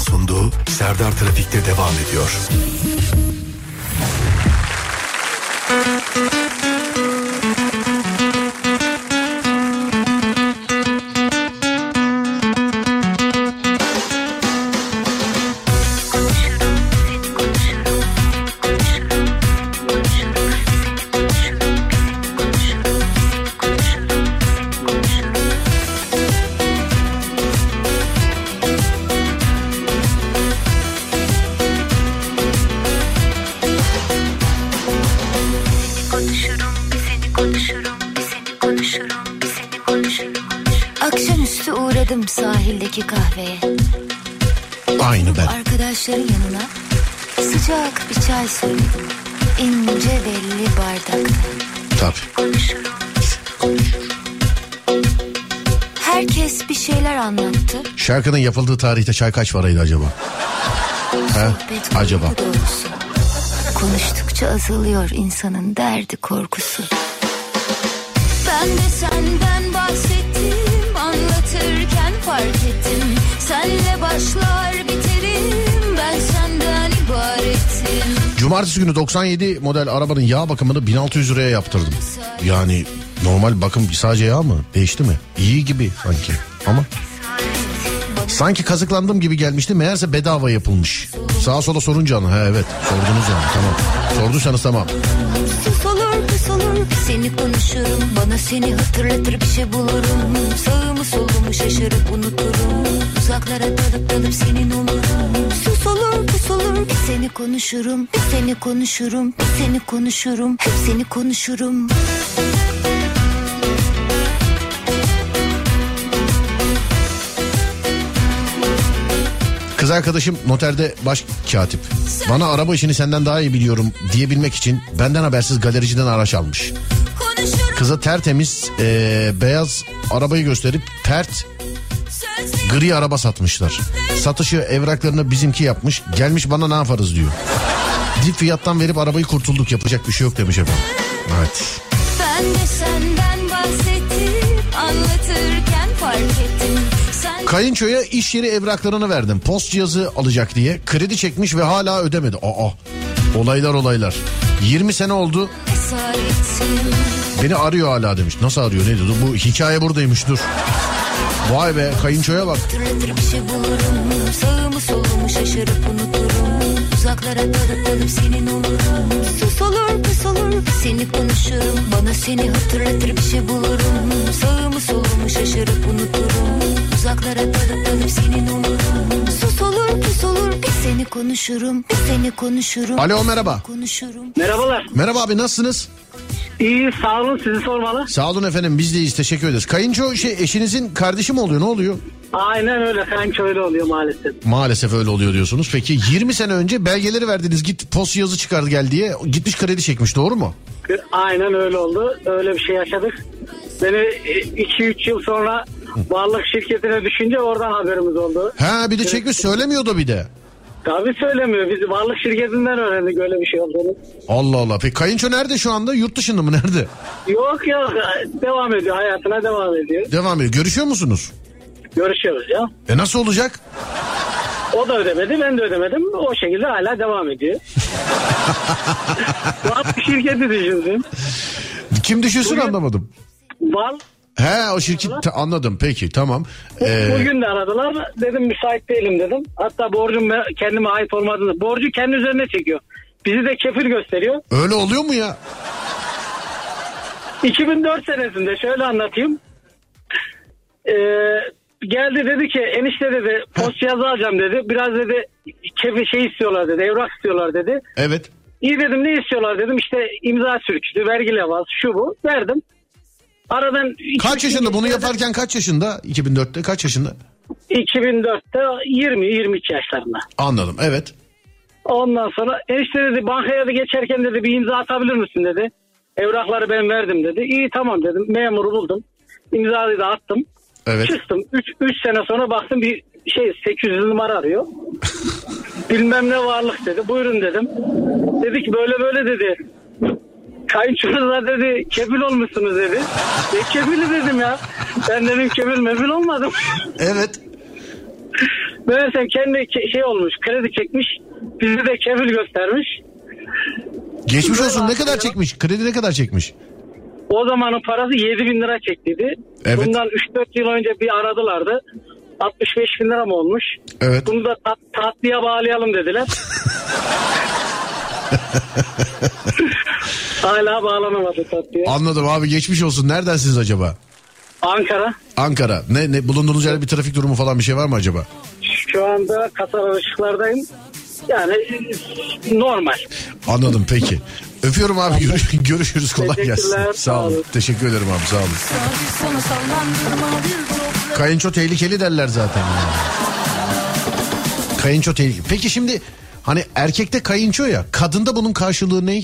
sunduğu Serdar Trafik'te devam ediyor. Şarkının yapıldığı tarihte çay kaç paraydı acaba? He? Sohbet Acaba? Konuştukça azalıyor insanın derdi korkusu. Ben de senden bahsettim anlatırken fark ettim. Senle başlar biterim ben senden ibaretim. Cumartesi günü 97 model arabanın yağ bakımını 1600 liraya yaptırdım. Yani normal bakım sadece yağ mı? Değişti mi? İyi gibi sanki ama sanki kazıklandığım gibi gelmişti. Meğerse bedava yapılmış. Sağa sola sorunca onu. Ha evet. Sordunuz yani. Tamam. Sorduysanız tamam. Sus olur pus olur. Seni konuşurum. Bana seni hatırlatır bir şey bulurum. Sağımı solumu şaşırıp unuturum. Uzaklara dalıp dalıp senin olurum. Sus olur pus olur. Seni konuşurum. Bir seni konuşurum. Bir seni konuşurum. Hep seni konuşurum Kız arkadaşım noterde baş katip. Bana araba işini senden daha iyi biliyorum diyebilmek için benden habersiz galericiden araç almış. Kıza tertemiz e, beyaz arabayı gösterip pert gri araba satmışlar. Satışı evraklarını bizimki yapmış. Gelmiş bana ne yaparız diyor. Dip fiyattan verip arabayı kurtulduk yapacak bir şey yok demiş efendim. Evet. Ben de senden bahsettim anlatırken fark ettim. Kayınçoya iş yeri evraklarını verdim. Post cihazı alacak diye. Kredi çekmiş ve hala ödemedi. Aa olaylar olaylar. 20 sene oldu beni arıyor hala demiş. Nasıl arıyor ne dedi? Bu hikaye buradaymış dur. Vay be kayınçoya bak. Şey Sağımı solumu şaşırıp senin olurum Sus olur pus olur seni konuşurum Bana seni hatırlatır bir şey bulurum Sağımı solumu şaşırıp unuturum Uzaklara dalıp dalıp senin olurum Sus olur pus olur bir seni konuşurum Bir seni konuşurum Alo merhaba. Konuşurum Merhabalar. Merhaba abi nasılsınız? İyi sağ olun sizi sormalı. Sağ olun efendim biz de iyiyiz teşekkür ederiz. Kayınço şey eşinizin kardeşi mi oluyor ne oluyor? Aynen öyle kanka öyle oluyor maalesef. Maalesef öyle oluyor diyorsunuz. Peki 20 sene önce belgeleri verdiniz git post yazı çıkar gel diye gitmiş kredi çekmiş doğru mu? Aynen öyle oldu. Öyle bir şey yaşadık. Beni 2-3 yıl sonra varlık şirketine düşünce oradan haberimiz oldu. Ha bir de çekmiş söylemiyordu bir de. Tabii söylemiyor. Biz varlık şirketinden öğrendik öyle bir şey olduğunu. Allah Allah. Peki kayınço nerede şu anda? Yurt dışında mı nerede? Yok yok devam ediyor hayatına devam ediyor. Devam ediyor. Görüşüyor musunuz? Görüşüyoruz ya. E nasıl olacak? O da ödemedi ben de ödemedim. O şekilde hala devam ediyor. Varlık şirketi düşünsün. Kim düşünsün Bugün- anlamadım. Var He o şirket Ta- anladım peki tamam. Ee, Bugün de aradılar. Dedim müsait değilim dedim. Hatta borcum kendime ait olmadığını. Borcu kendi üzerine çekiyor. Bizi de kefil gösteriyor. öyle oluyor mu ya? 2004 senesinde şöyle anlatayım. Ee, geldi dedi ki enişte dedi post yazı alacağım dedi. Biraz dedi kefil şey istiyorlar dedi. Evrak istiyorlar dedi. Evet. İyi dedim ne istiyorlar dedim. İşte imza sürküsü, vergi levhası şu bu. Verdim. Aradan Kaç yaşında bunu yaparken kaç yaşında? 2004'te kaç yaşında? 2004'te 20-22 yaşlarında. Anladım evet. Ondan sonra enişte dedi bankaya da geçerken dedi bir imza atabilir misin dedi. Evrakları ben verdim dedi. İyi tamam dedim. Memuru buldum. İmzayı da attım. Evet. Çıktım. 3 sene sonra baktım bir şey 800 numara arıyor. Bilmem ne varlık dedi. Buyurun dedim. Dedi ki böyle böyle dedi. Kayınçonuza dedi kefil olmuşsunuz dedi. Ne kefili dedim ya. Ben dedim kefil mefil olmadım. Evet. Meğersem kendi ke- şey olmuş kredi çekmiş. Bizi de kefil göstermiş. Geçmiş olsun ne kadar çekmiş? Kredi ne kadar çekmiş? O zamanın parası 7 bin lira çektiydi. Evet. Bundan 3-4 yıl önce bir aradılardı. 65 bin lira mı olmuş? Evet. Bunu da tat, tatlıya bağlayalım dediler. Hala bağlanamadı tatlıya. Anladım abi geçmiş olsun. Neredensiniz acaba? Ankara. Ankara. Ne, ne bulunduğunuz yerde bir trafik durumu falan bir şey var mı acaba? Şu anda kasar ışıklardayım. Yani normal. Anladım peki. Öpüyorum abi görüş- görüşürüz kolay gelsin. Teşekkürler, Sağ sağ olun. olun. Teşekkür ederim abi sağ olun. Kayınço tehlikeli derler zaten. yani. Kayınço tehlikeli. Peki şimdi hani erkekte kayınço ya kadında bunun karşılığı ne?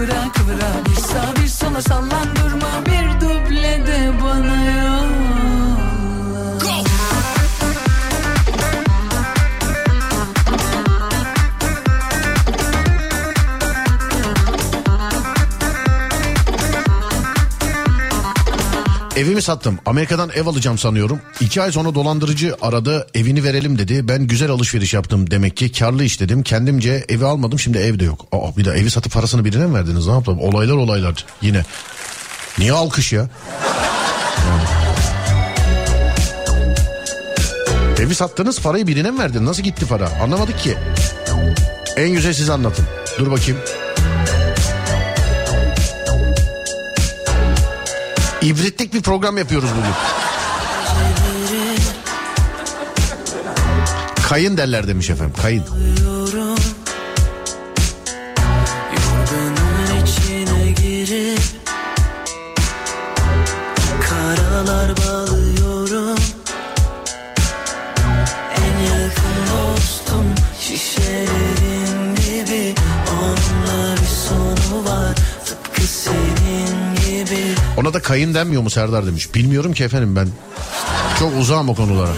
kıvıra kıvıra. Bir sağa bir sola sallan durma bir duble de bana yolla Evimi sattım. Amerika'dan ev alacağım sanıyorum. İki ay sonra dolandırıcı aradı. Evini verelim dedi. Ben güzel alışveriş yaptım demek ki. Karlı iş dedim. Kendimce evi almadım. Şimdi evde yok. Aa, bir de evi satıp parasını birine mi verdiniz? Ne yapalım? Olaylar olaylar yine. Niye alkış ya? Yani. Evi sattınız parayı birine mi verdin? Nasıl gitti para? Anlamadık ki. En güzel siz anlatın. Dur bakayım. İbretlik bir program yapıyoruz bugün. Kayın derler demiş efendim. Kayın. Ona da kayın denmiyor mu Serdar demiş. Bilmiyorum ki efendim ben. Çok uzağım o konulara.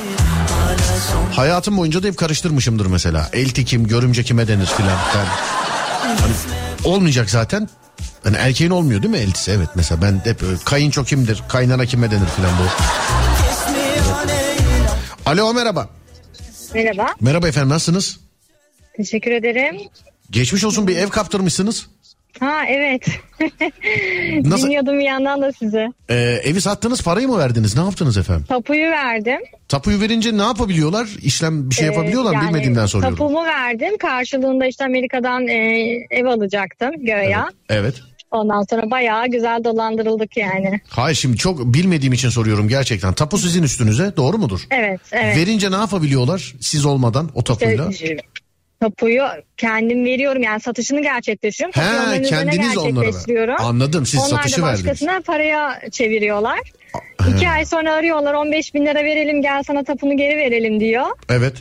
Hayatım boyunca da hep karıştırmışımdır mesela. Elti kim, görümce kime denir filan. Ben, hani olmayacak zaten. Hani erkeğin olmuyor değil mi eltisi? Evet mesela ben hep öyle, kayınço kimdir, kaynana kime denir filan bu. Alo merhaba. Merhaba. Merhaba efendim nasılsınız? Teşekkür ederim. Geçmiş olsun bir ev kaptırmışsınız. Ha evet. Nasıl- Dinliyordum bir yandan da sizi. Ee, evi sattınız parayı mı verdiniz? Ne yaptınız efendim? Tapuyu verdim. Tapuyu verince ne yapabiliyorlar? İşlem bir şey Ee, yapabiliyorlar mı? yani Bilmediğimden soruyorum. Tapumu verdim. Karşılığında işte Amerika'dan e, ev alacaktım göya. Evet. Ondan sonra bayağı güzel dolandırıldık yani. Hayır şimdi çok bilmediğim için soruyorum gerçekten. Tapu sizin üstünüze doğru mudur? Evet, evet. Verince ne yapabiliyorlar siz olmadan o tapuyla? İşte, tapuyu kendim veriyorum yani satışını gerçekleştiriyorum. He, onların kendiniz onlara. Anladım, siz Onlar satışı da verdiniz. başkasına paraya çeviriyorlar. İki ay sonra arıyorlar 15 bin lira verelim gel sana tapunu geri verelim diyor. Evet.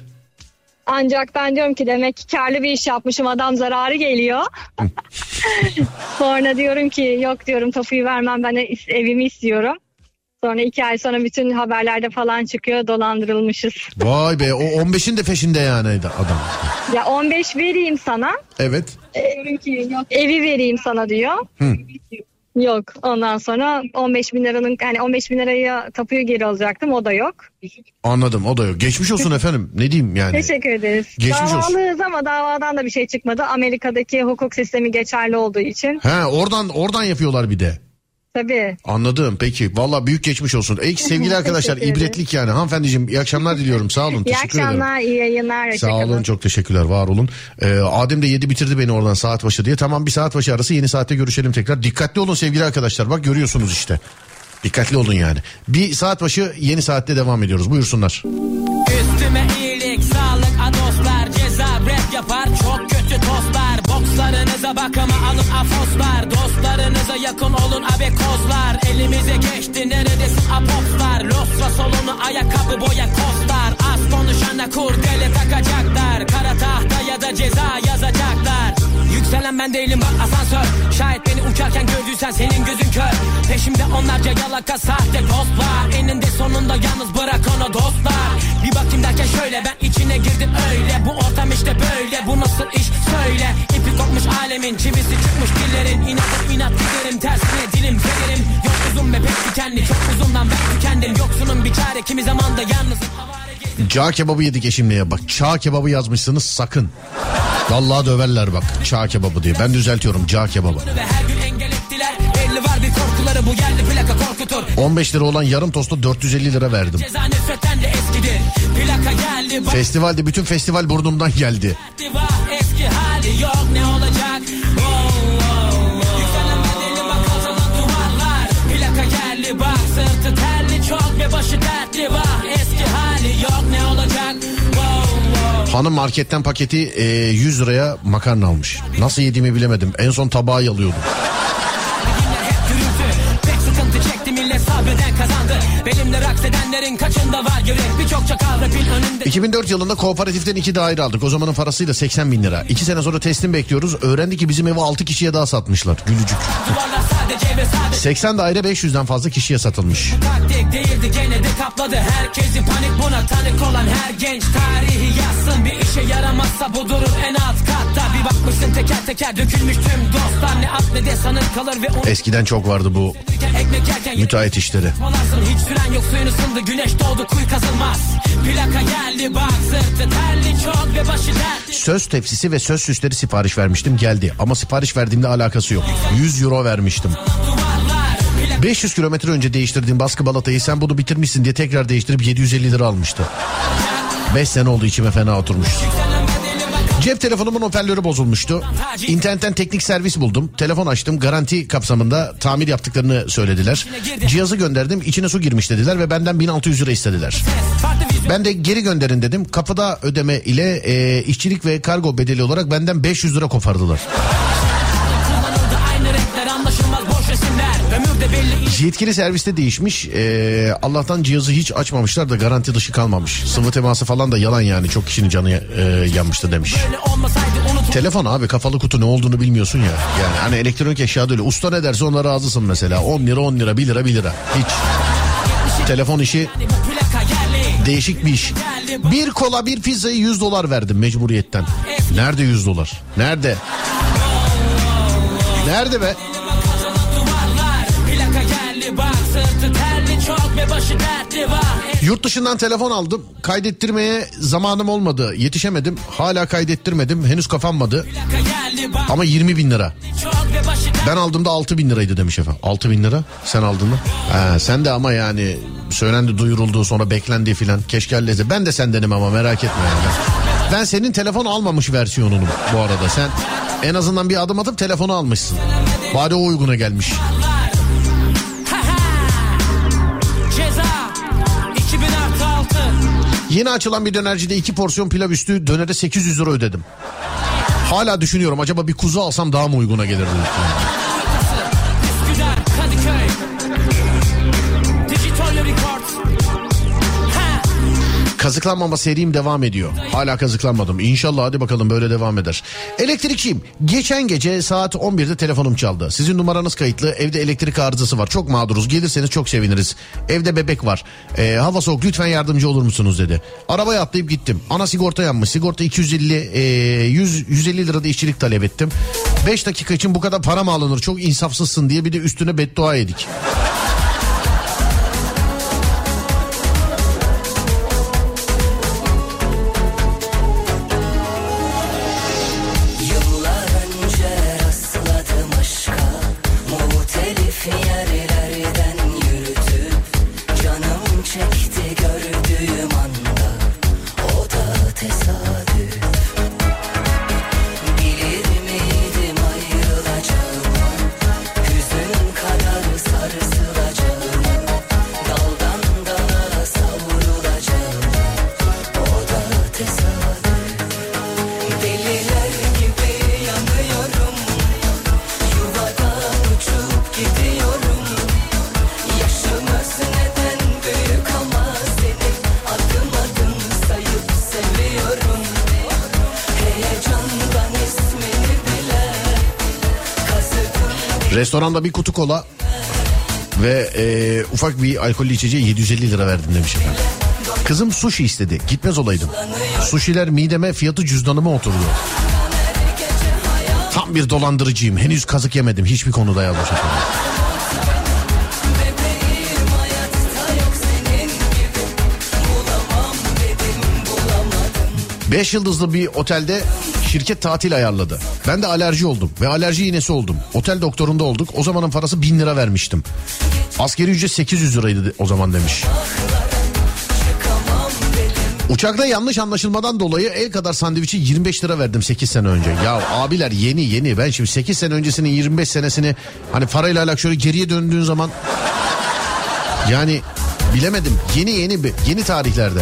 Ancak ben diyorum ki demek ki karlı bir iş yapmışım adam zararı geliyor. sonra diyorum ki yok diyorum tapuyu vermem ben evimi istiyorum. Sonra iki ay sonra bütün haberlerde falan çıkıyor dolandırılmışız. Vay be o 15'in de peşinde yani adam. Ya 15 vereyim sana. Evet. Ki yok evi vereyim sana diyor. Hı. Yok ondan sonra 15 bin liranın hani 15 bin liraya tapuyu geri alacaktım o da yok. Anladım o da yok. Geçmiş olsun efendim. Ne diyeyim yani. Teşekkür ederiz. Geçmiş olsun. Davalıyız ama davadan da bir şey çıkmadı. Amerika'daki hukuk sistemi geçerli olduğu için. He oradan oradan yapıyorlar bir de. Tabii. Anladım peki. Valla büyük geçmiş olsun. Ey sevgili arkadaşlar ederim. ibretlik yani. Hanımefendiciğim iyi akşamlar diliyorum. Sağ olun. İyi Teşekkür ederim. akşamlar, iyi yayınlar. Sağ olun çok teşekkürler var olun. Ee, Adem de yedi bitirdi beni oradan saat başı diye. Tamam bir saat başı arası yeni saatte görüşelim tekrar. Dikkatli olun sevgili arkadaşlar bak görüyorsunuz işte. Dikkatli olun yani. Bir saat başı yeni saatte devam ediyoruz buyursunlar. Üstüme iyilik, sağlık, adoslar Ceza rap yapar, çok kötü tostlar Bokslarınıza bakıma alın afoslar Dostlarınıza yakın olun abekozlar Elimize geçti neredesin? Apopslar Losra solunu ayakkabı boya kostlar. Az konuşana kurdele takacaklar. Kara tahta ya da ceza yazacaklar. Yükselen ben değilim bak asansör. Şayet beni uçarken gördüysen senin gözün kör. Peşimde onlarca yalaka sahte ghostlar Eninde sonunda yalnız bırak onu dostlar. Bir bakayım derken şöyle ben içine girdim öyle. Bu ortam işte böyle bu nasıl iş? Söyle. İpi kopmuş alemin çivisi çıkmış dillerin İnadım bir çare kimi zaman da yalnızım Cağ kebabı yedik eşimle ya. Bak çağ kebabı yazmışsınız sakın. Vallahi döverler bak çağ kebabı diye. Ben düzeltiyorum cağ kebabı. ve her gün engel ettiler Belli var bir korkuları bu yerli plaka korkutur 15 lira olan yarım tostu 450 lira verdim. Festivalde bütün festival burnumdan geldi. Diva eski hali yok Hanım marketten paketi e, 100 liraya makarna almış. Nasıl yediğimi bilemedim. En son tabağı yalıyordum. 2004 yılında kooperatiften iki daire aldık. O zamanın parasıyla 80 bin lira. İki sene sonra teslim bekliyoruz. Öğrendik ki bizim evi 6 kişiye daha satmışlar. Gülücük. Duvarlar sadece ve sadece 80 daire 500'den fazla kişiye satılmış. Eskiden çok vardı bu müteahhit işleri. Hiç süren yok suyun ısındı güneş doğdu kuyu kazılmaz plaka geldi bak sırtı çok ve başı dertli Söz tepsisi ve söz süsleri sipariş vermiştim geldi. Ama sipariş verdiğimde alakası yok. 100 euro vermiştim. 500 kilometre önce değiştirdiğim baskı balatayı sen bunu bitirmişsin diye tekrar değiştirip 750 lira almıştı. 5 sene oldu içime fena oturmuş. Cep telefonumun hoparlörü bozulmuştu. İnternetten teknik servis buldum. Telefon açtım. Garanti kapsamında tamir yaptıklarını söylediler. Cihazı gönderdim. İçine su girmiş dediler ve benden 1600 lira istediler. Ben de geri gönderin dedim. Kapıda ödeme ile e, işçilik ve kargo bedeli olarak benden 500 lira kopardılar. Yetkili serviste değişmiş. Ee, Allah'tan cihazı hiç açmamışlar da garanti dışı kalmamış. Sıvı teması falan da yalan yani. Çok kişinin canı e, yanmıştı demiş. Telefon abi kafalı kutu ne olduğunu bilmiyorsun ya. Yani hani elektronik eşyada öyle. Usta ne derse ona razısın mesela. 10 lira 10 lira 1 lira 1 lira. Hiç. Telefon işi değişik bir iş. Bir kola bir pizzayı 100 dolar verdim mecburiyetten. Nerede 100 dolar? Nerede? Nerede be? Sırtı terli çok ve başı dertli var. Yurt dışından telefon aldım. Kaydettirmeye zamanım olmadı. Yetişemedim. Hala kaydettirmedim. Henüz kapanmadı. Ama 20 bin lira. Ben aldığımda 6 bin liraydı demiş efendim. 6 bin lira sen aldın mı? Ha, sen de ama yani söylendi duyuruldu sonra beklendi filan. Keşke halletse. Ben de sendenim ama merak etme yani. Ben senin telefon almamış versiyonunu bu arada. Sen en azından bir adım atıp telefonu almışsın. Bari o uyguna gelmiş. Yeni açılan bir dönercide iki porsiyon pilav üstü dönere 800 lira ödedim. Hala düşünüyorum acaba bir kuzu alsam daha mı uyguna gelirdi? Kazıklanmama serim devam ediyor. Hala kazıklanmadım. İnşallah hadi bakalım böyle devam eder. Elektrikçiyim. Geçen gece saat 11'de telefonum çaldı. Sizin numaranız kayıtlı. Evde elektrik arızası var. Çok mağduruz. Gelirseniz çok seviniriz. Evde bebek var. Ee, hava soğuk lütfen yardımcı olur musunuz dedi. Arabaya atlayıp gittim. Ana sigorta yanmış. Sigorta 250 e, 100 150 lirada işçilik talep ettim. 5 dakika için bu kadar para mı alınır? Çok insafsızsın diye bir de üstüne beddua yedik. Restoranda bir kutu kola ve e, ufak bir alkollü içeceğe 750 lira verdim demiş efendim. Kızım sushi istedi. Gitmez olaydım. Sushiler mideme fiyatı cüzdanıma oturdu. Tam bir dolandırıcıyım. Henüz kazık yemedim. Hiçbir konuda yazmış efendim. Beş yıldızlı bir otelde şirket tatil ayarladı. Ben de alerji oldum ve alerji iğnesi oldum. Otel doktorunda olduk. O zamanın parası 1000 lira vermiştim. Askeri ücret 800 liraydı o zaman demiş. Uçakta yanlış anlaşılmadan dolayı el kadar sandviçi 25 lira verdim 8 sene önce. Ya abiler yeni yeni ben şimdi 8 sene öncesinin 25 senesini hani parayla alakalı şöyle geriye döndüğün zaman yani bilemedim yeni yeni bir yeni tarihlerde.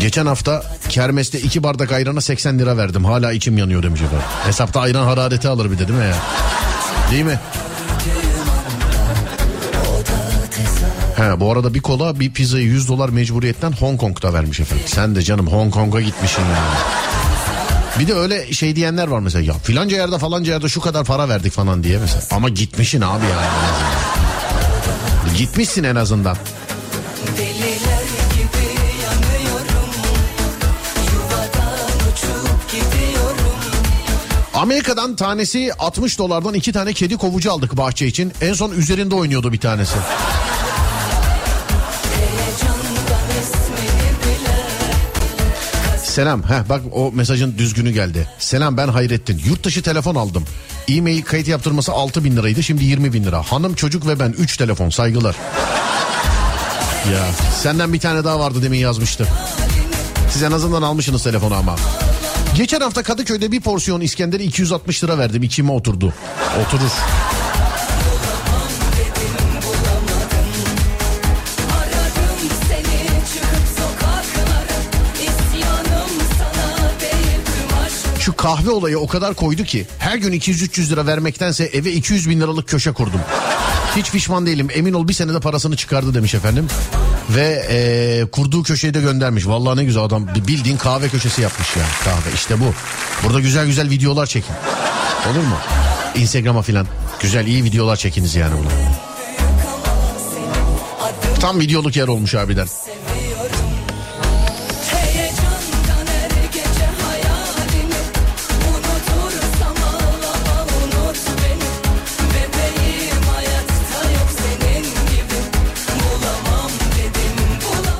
Geçen hafta kermeste iki bardak ayrana 80 lira verdim. Hala içim yanıyor demiş efendim. Hesapta ayran harareti alır bir de değil mi ya? Değil mi? He, bu arada bir kola bir pizzayı 100 dolar mecburiyetten Hong Kong'da vermiş efendim. Sen de canım Hong Kong'a gitmişsin yani. Bir de öyle şey diyenler var mesela ya filanca yerde falanca yerde şu kadar para verdik falan diye mesela. Ama gitmişsin abi yani. Gitmişsin en azından. Amerika'dan tanesi 60 dolardan iki tane kedi kovucu aldık bahçe için. En son üzerinde oynuyordu bir tanesi. Selam. Heh, bak o mesajın düzgünü geldi. Selam ben Hayrettin. Yurt dışı telefon aldım. E-mail kayıt yaptırması 6 bin liraydı şimdi 20 bin lira. Hanım çocuk ve ben 3 telefon saygılar. Ya senden bir tane daha vardı demin yazmıştı. Siz en azından almışsınız telefonu ama. Geçen hafta Kadıköy'de bir porsiyon İskender'e 260 lira verdim. İçime oturdu. Oturur. Şu kahve olayı o kadar koydu ki her gün 200-300 lira vermektense eve 200 bin liralık köşe kurdum. Hiç pişman değilim emin ol bir senede parasını çıkardı demiş efendim. Ve eee, kurduğu köşeyi de göndermiş. Vallahi ne güzel adam bildiğin kahve köşesi yapmış ya kahve işte bu. Burada güzel güzel videolar çekin. Olur mu? Instagram'a filan. Güzel iyi videolar çekiniz yani bunu. Tam videoluk yer olmuş harbiden.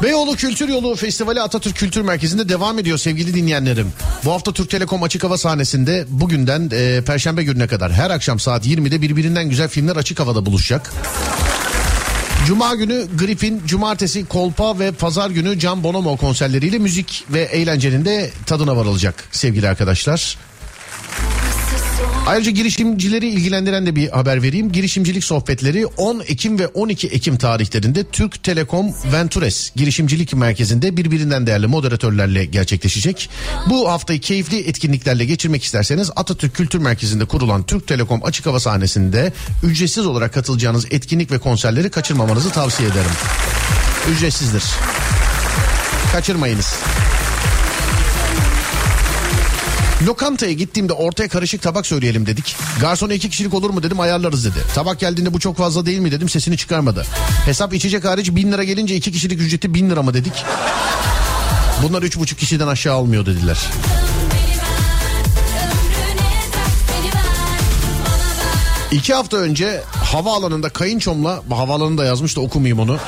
Beyoğlu Kültür Yolu Festivali Atatürk Kültür Merkezi'nde devam ediyor sevgili dinleyenlerim. Bu hafta Türk Telekom Açık Hava sahnesinde bugünden e, Perşembe gününe kadar her akşam saat 20'de birbirinden güzel filmler açık havada buluşacak. Cuma günü Gripin, cumartesi Kolpa ve pazar günü Can Bonomo konserleriyle müzik ve eğlencenin de tadına varılacak sevgili arkadaşlar. Ayrıca girişimcileri ilgilendiren de bir haber vereyim. Girişimcilik sohbetleri 10 Ekim ve 12 Ekim tarihlerinde Türk Telekom Ventures Girişimcilik Merkezi'nde birbirinden değerli moderatörlerle gerçekleşecek. Bu haftayı keyifli etkinliklerle geçirmek isterseniz Atatürk Kültür Merkezi'nde kurulan Türk Telekom açık hava sahnesinde ücretsiz olarak katılacağınız etkinlik ve konserleri kaçırmamanızı tavsiye ederim. Ücretsizdir. Kaçırmayınız. Lokantaya gittiğimde ortaya karışık tabak söyleyelim dedik. Garsona iki kişilik olur mu dedim ayarlarız dedi. Tabak geldiğinde bu çok fazla değil mi dedim sesini çıkarmadı. Hesap içecek hariç bin lira gelince iki kişilik ücreti bin lira mı dedik. Bunlar üç buçuk kişiden aşağı almıyor dediler. İki hafta önce havaalanında kayınçomla, havaalanında yazmış da okumayayım onu.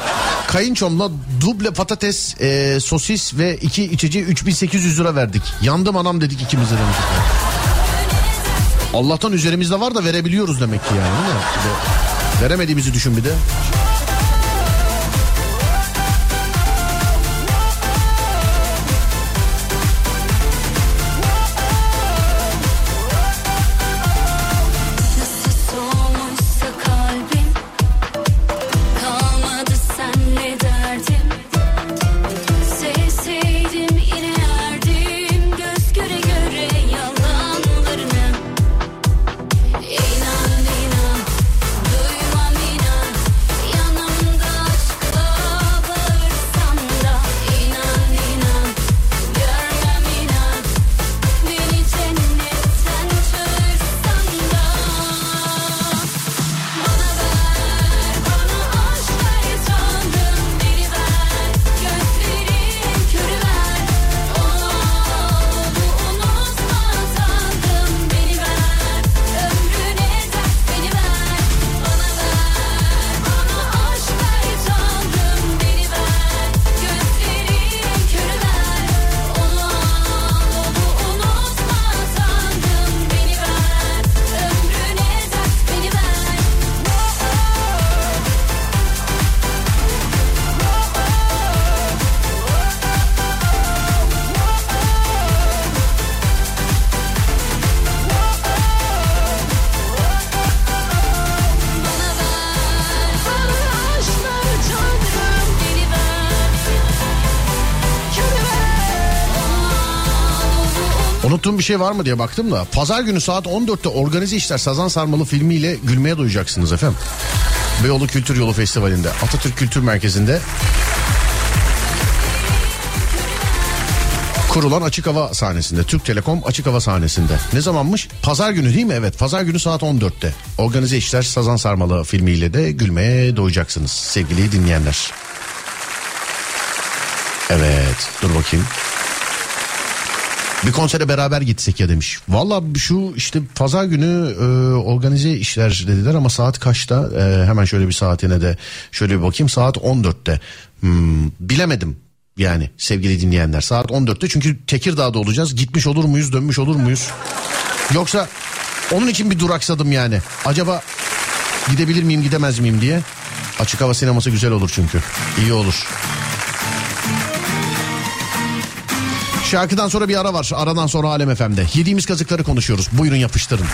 Kayınçomla duble patates, e, sosis ve iki içeceği 3800 lira verdik. Yandım anam dedik ikimiz de. Allah'tan üzerimizde var da verebiliyoruz demek ki yani. Veremediğimizi düşün bir de. Unuttuğum bir şey var mı diye baktım da. Pazar günü saat 14'te Organize İşler Sazan Sarmalı filmiyle gülmeye doyacaksınız efendim. Beyoğlu Kültür Yolu Festivali'nde Atatürk Kültür Merkezi'nde kurulan açık hava sahnesinde Türk Telekom açık hava sahnesinde. Ne zamanmış? Pazar günü değil mi? Evet pazar günü saat 14'te. Organize İşler Sazan Sarmalı filmiyle de gülmeye doyacaksınız sevgili dinleyenler. Evet dur bakayım. Bir konsere beraber gitsek ya demiş. Valla şu işte pazar günü e, organize işler dediler ama saat kaçta? E, hemen şöyle bir saatine de şöyle bir bakayım. Saat 14'te. Hmm, bilemedim yani sevgili dinleyenler. Saat 14'te çünkü Tekirdağ'da olacağız. Gitmiş olur muyuz, dönmüş olur muyuz? Yoksa onun için bir duraksadım yani. Acaba gidebilir miyim, gidemez miyim diye. Açık hava sineması güzel olur çünkü. İyi olur. Şarkıdan sonra bir ara var. Aradan sonra Alem FM'de. Yediğimiz kazıkları konuşuyoruz. Buyurun yapıştırın.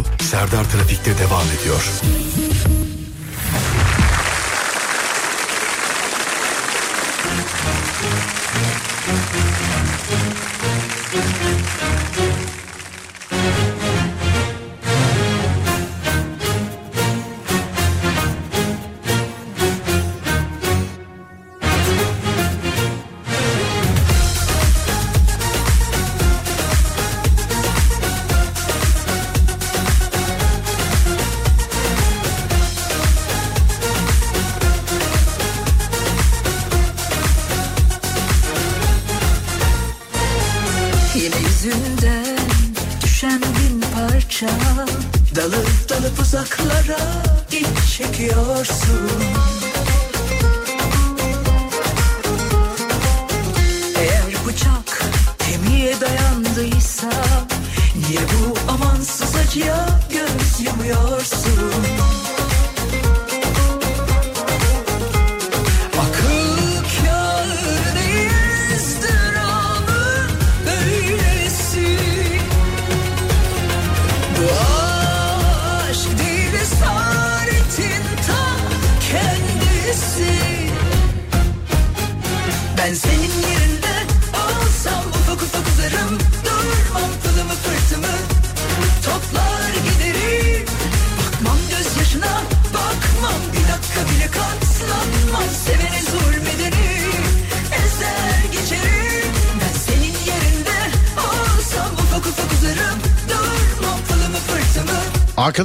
yolu Serdar Trafik'te devam ediyor.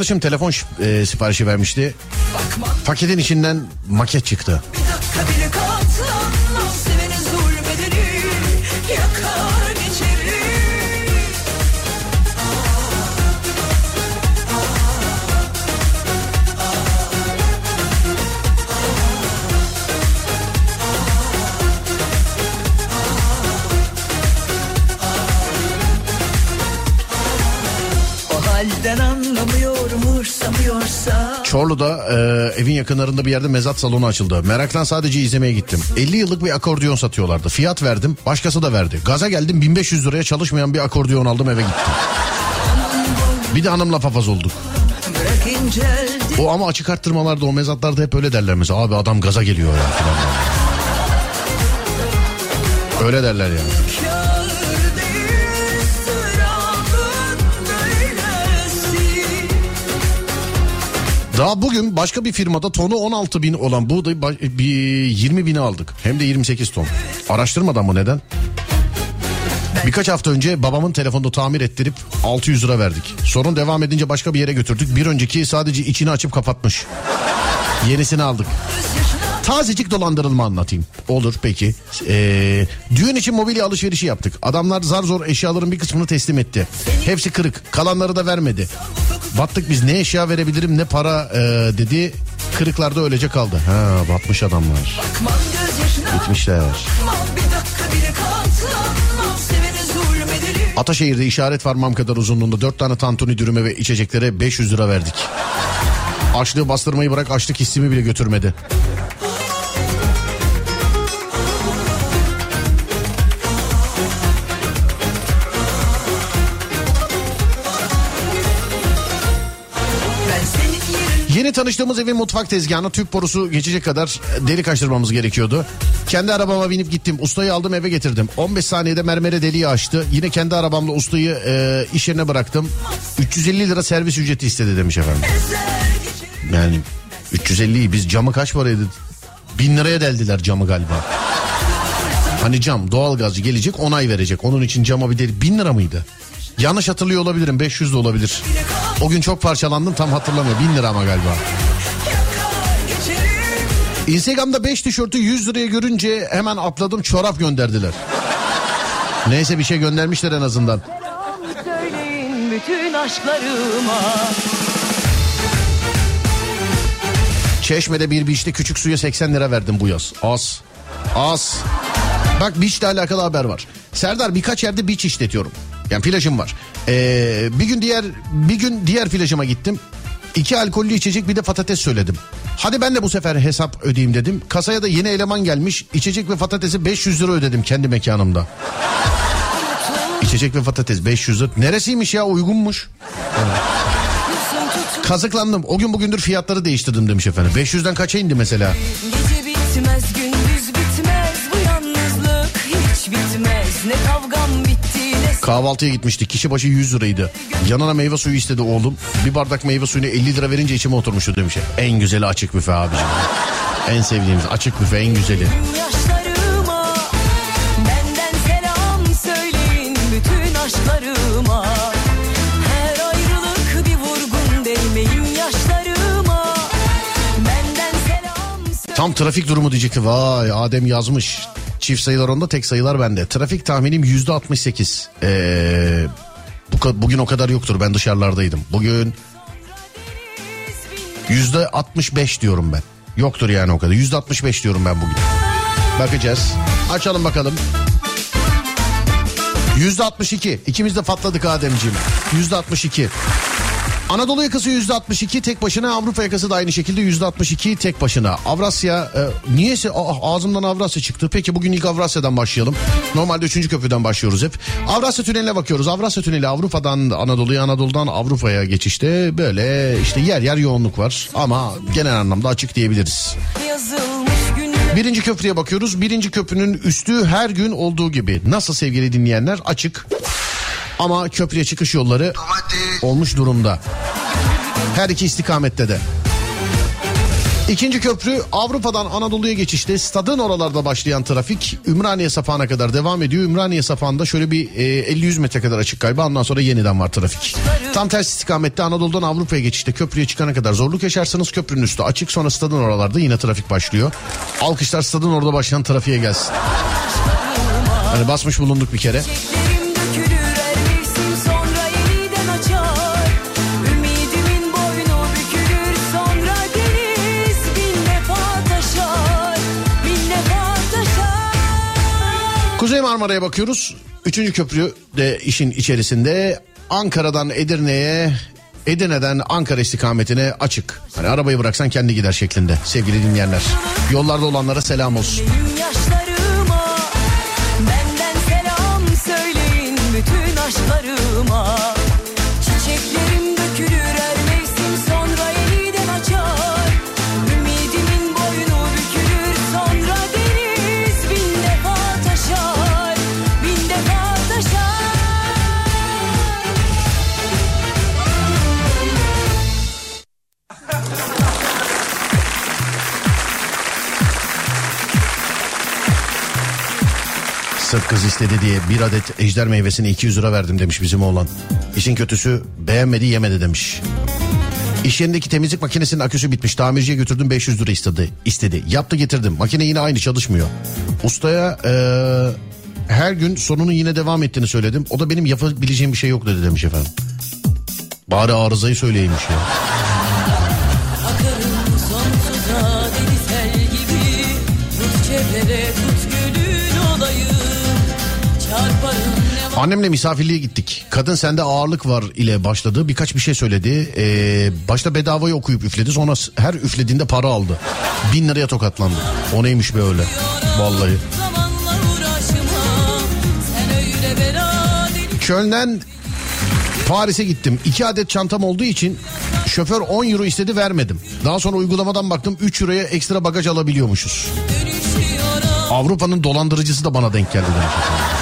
Arkadaşım telefon e, siparişi vermişti. Paketin içinden maket çıktı. Çorlu'da e, evin yakınlarında bir yerde mezat salonu açıldı. Meraktan sadece izlemeye gittim. 50 yıllık bir akordeon satıyorlardı. Fiyat verdim. Başkası da verdi. Gaza geldim 1500 liraya çalışmayan bir akordeon aldım eve gittim. Bir de hanımla papaz olduk. O ama açık arttırmalarda o mezatlarda hep öyle derler mesela. Abi adam gaza geliyor ya falan. Öyle derler yani. Daha bugün başka bir firmada tonu 16 bin olan buğdayı ba- bir 20 bine aldık. Hem de 28 ton. Araştırmadan mı neden? Birkaç hafta önce babamın telefonunu tamir ettirip 600 lira verdik. Sorun devam edince başka bir yere götürdük. Bir önceki sadece içini açıp kapatmış. Yenisini aldık. Tazecik dolandırılma anlatayım. Olur peki. Ee, düğün için mobilya alışverişi yaptık. Adamlar zar zor eşyaların bir kısmını teslim etti. Hepsi kırık. Kalanları da vermedi. Battık biz ne eşya verebilirim ne para ee, dedi. Kırıklarda öylece kaldı. Ha batmış adamlar. Zulmedeni Ataşehir'de işaret varmam kadar uzunluğunda 4 tane tantuni dürüme ve içeceklere 500 lira verdik. Açlığı bastırmayı bırak açlık hissimi bile götürmedi. Yeni tanıştığımız evin mutfak tezgahına tüp borusu geçecek kadar delik açtırmamız gerekiyordu. Kendi arabama binip gittim. Ustayı aldım eve getirdim. 15 saniyede mermere deliği açtı. Yine kendi arabamla ustayı e, iş yerine bıraktım. 350 lira servis ücreti istedi demiş efendim. Yani 350'yi biz camı kaç paraydı? 1000 liraya deldiler camı galiba. Hani cam doğalgazcı gelecek onay verecek. Onun için cama bir deli 1000 lira mıydı? Yanlış hatırlıyor olabilirim 500 de olabilir. O gün çok parçalandım tam hatırlamıyorum 1000 lira ama galiba. Instagram'da 5 tişörtü 100 liraya görünce hemen atladım çorap gönderdiler. Neyse bir şey göndermişler en azından. bütün Çeşme'de bir beach'te küçük suya 80 lira verdim bu yaz. Az. Az. Bak beach'le alakalı haber var. Serdar birkaç yerde beach işletiyorum. Yani plajım var. Ee, bir gün diğer bir gün diğer plajıma gittim. İki alkollü içecek bir de patates söyledim. Hadi ben de bu sefer hesap ödeyeyim dedim. Kasaya da yeni eleman gelmiş. İçecek ve patatesi 500 lira ödedim kendi mekanımda. İçecek ve patates 500 lira. Neresiymiş ya uygunmuş. Kazıklandım. O gün bugündür fiyatları değiştirdim demiş efendim. 500'den kaça indi mesela? Gece bitmez gündüz bitmez bu yalnızlık hiç bitmez Ne ne Kahvaltıya gitmiştik. Kişi başı 100 liraydı. Yanına meyve suyu istedi oğlum. Bir bardak meyve suyunu 50 lira verince içime oturmuştu demiş. En güzeli açık büfe abicim. En sevdiğimiz açık büfe en güzeli. Tam trafik durumu diyecekti. Vay Adem yazmış. Çift sayılar onda tek sayılar bende. Trafik tahminim yüzde 68. Ee, bu, bugün o kadar yoktur ben dışarılardaydım. Bugün yüzde 65 diyorum ben. Yoktur yani o kadar. Yüzde 65 diyorum ben bugün. Bakacağız. Açalım bakalım. Yüzde 62. İkimiz de patladık Ademciğim. Yüzde 62. Anadolu yakası yüzde 62 tek başına Avrupa yakası da aynı şekilde yüzde 62 tek başına. Avrasya e, niyeyse ağzımdan Avrasya çıktı. Peki bugün ilk Avrasya'dan başlayalım. Normalde 3. köprüden başlıyoruz hep. Avrasya Tüneli'ne bakıyoruz. Avrasya Tüneli Avrupa'dan Anadolu'ya Anadolu'dan Avrupa'ya geçişte böyle işte yer yer yoğunluk var. Ama genel anlamda açık diyebiliriz. yazılmış Birinci köprüye bakıyoruz. Birinci köprünün üstü her gün olduğu gibi. Nasıl sevgili dinleyenler? Açık. Ama köprüye çıkış yolları olmuş durumda. Her iki istikamette de. İkinci köprü Avrupa'dan Anadolu'ya geçişte stadın oralarda başlayan trafik Ümraniye sapağına kadar devam ediyor. Ümraniye sapağında şöyle bir e, 50-100 metre kadar açık galiba ondan sonra yeniden var trafik. Tam ters istikamette Anadolu'dan Avrupa'ya geçişte köprüye çıkana kadar zorluk yaşarsınız. Köprünün üstü açık sonra stadın oralarda yine trafik başlıyor. Alkışlar stadın orada başlayan trafiğe gelsin. Hani basmış bulunduk bir kere. Kuzey Marmara'ya bakıyoruz. Üçüncü köprü de işin içerisinde. Ankara'dan Edirne'ye, Edirne'den Ankara istikametine açık. Hani arabayı bıraksan kendi gider şeklinde sevgili dinleyenler. Yollarda olanlara selam olsun. Benden selam söyleyin bütün aşklarıma Sırf kız istedi diye bir adet ejder meyvesini 200 lira verdim demiş bizim oğlan. İşin kötüsü beğenmedi yemedi demiş. İş yerindeki temizlik makinesinin aküsü bitmiş. Tamirciye götürdüm 500 lira istedi. istedi. Yaptı getirdim. Makine yine aynı çalışmıyor. Ustaya eee, her gün sonunun yine devam ettiğini söyledim. O da benim yapabileceğim bir şey yok dedi demiş efendim. Bari arızayı söyleyeymiş ya. Annemle misafirliğe gittik. Kadın sende ağırlık var ile başladı. Birkaç bir şey söyledi. Ee, başta bedavayı okuyup üfledi. Sonra her üflediğinde para aldı. Bin liraya tokatlandı. O neymiş be öyle. Vallahi. Köln'den Paris'e gittim. İki adet çantam olduğu için şoför 10 euro istedi vermedim. Daha sonra uygulamadan baktım 3 euroya ekstra bagaj alabiliyormuşuz. Avrupa'nın dolandırıcısı da bana denk geldi. demiş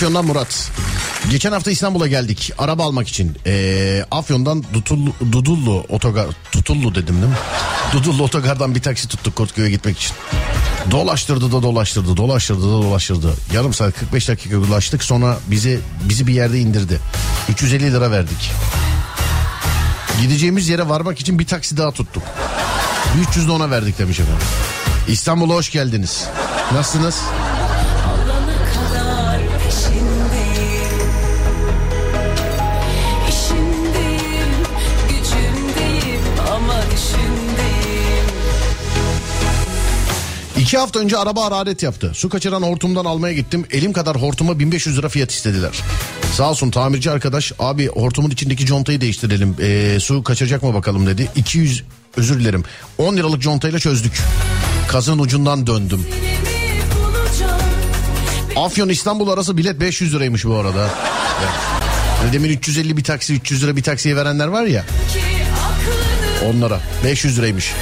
Afyon'dan Murat. Geçen hafta İstanbul'a geldik araba almak için. Ee, Afyon'dan Dutullu, Dudullu otogar, Tutullu dedim değil mi? Dudullu otogardan bir taksi tuttuk Kortköy'e gitmek için. Dolaştırdı da dolaştırdı, dolaştırdı da dolaştırdı. Yarım saat 45 dakika dolaştık sonra bizi bizi bir yerde indirdi. 350 lira verdik. Gideceğimiz yere varmak için bir taksi daha tuttuk. Bir 300 de ona verdik demiş efendim. İstanbul'a hoş geldiniz. Nasılsınız? İki hafta önce araba hararet yaptı. Su kaçıran hortumdan almaya gittim. Elim kadar hortuma 1500 lira fiyat istediler. Sağ olsun tamirci arkadaş abi hortumun içindeki contayı değiştirelim. Ee, su kaçıracak mı bakalım dedi. 200 özür dilerim 10 liralık contayla çözdük. Kazın ucundan döndüm. Afyon İstanbul arası bilet 500 liraymış bu arada. Yani demin 350 bir taksi 300 lira bir taksiye verenler var ya. Onlara 500 liraymış.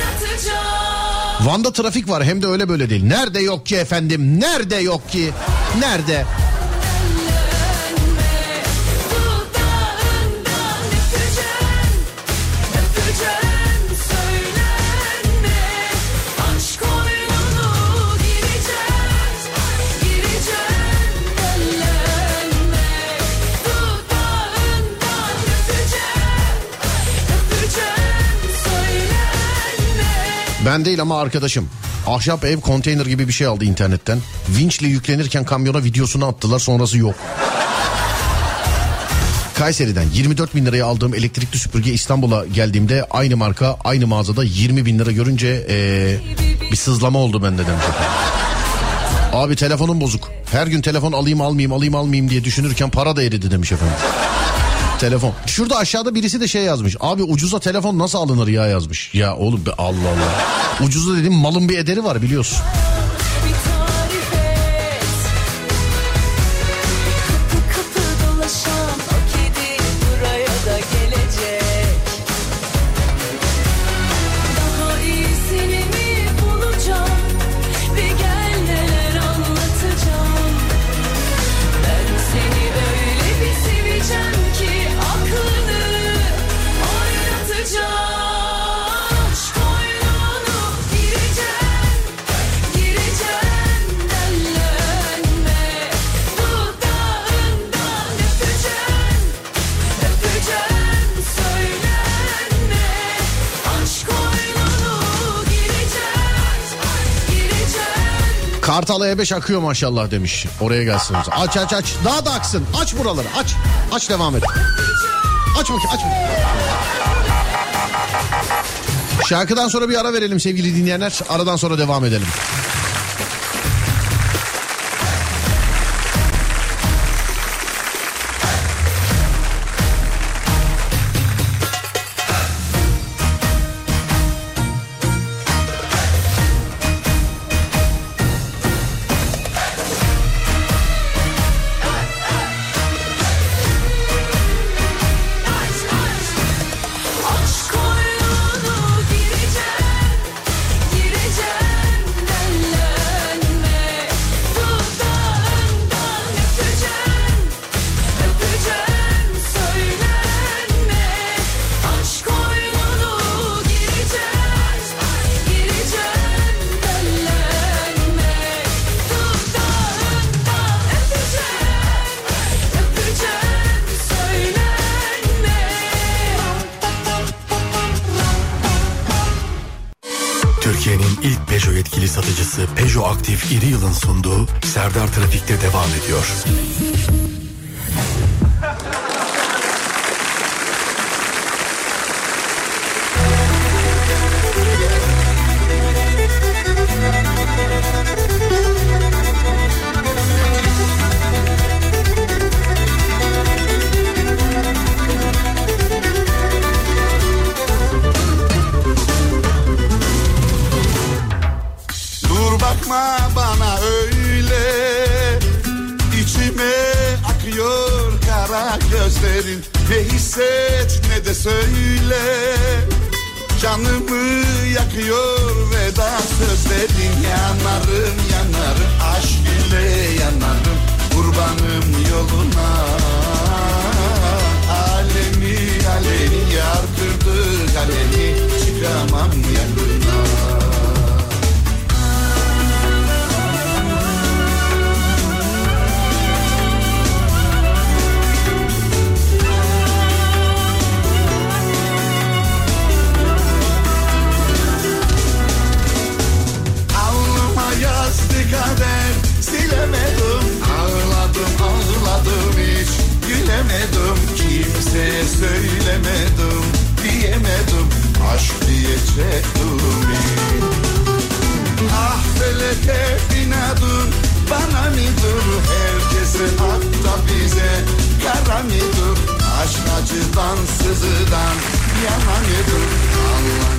Van'da trafik var hem de öyle böyle değil. Nerede yok ki efendim? Nerede yok ki? Nerede? Ben değil ama arkadaşım. Ahşap ev konteyner gibi bir şey aldı internetten. Vinçle yüklenirken kamyona videosunu attılar sonrası yok. Kayseri'den 24 bin liraya aldığım elektrikli süpürge İstanbul'a geldiğimde aynı marka aynı mağazada 20 bin lira görünce ee, bir sızlama oldu bende demiş. Abi telefonum bozuk. Her gün telefon alayım almayayım alayım almayayım diye düşünürken para da eridi demiş efendim. Telefon. Şurada aşağıda birisi de şey yazmış. Abi ucuza telefon nasıl alınır ya yazmış. Ya oğlum be Allah Allah. Ucuza dedim malın bir ederi var biliyorsun. Kartal E5 akıyor maşallah demiş. Oraya gelsiniz. Aç aç aç. Daha da aksın. Aç buraları. Aç. Aç devam et. Aç bakayım aç. bakayım. Şarkıdan sonra bir ara verelim sevgili dinleyenler. Aradan sonra devam edelim.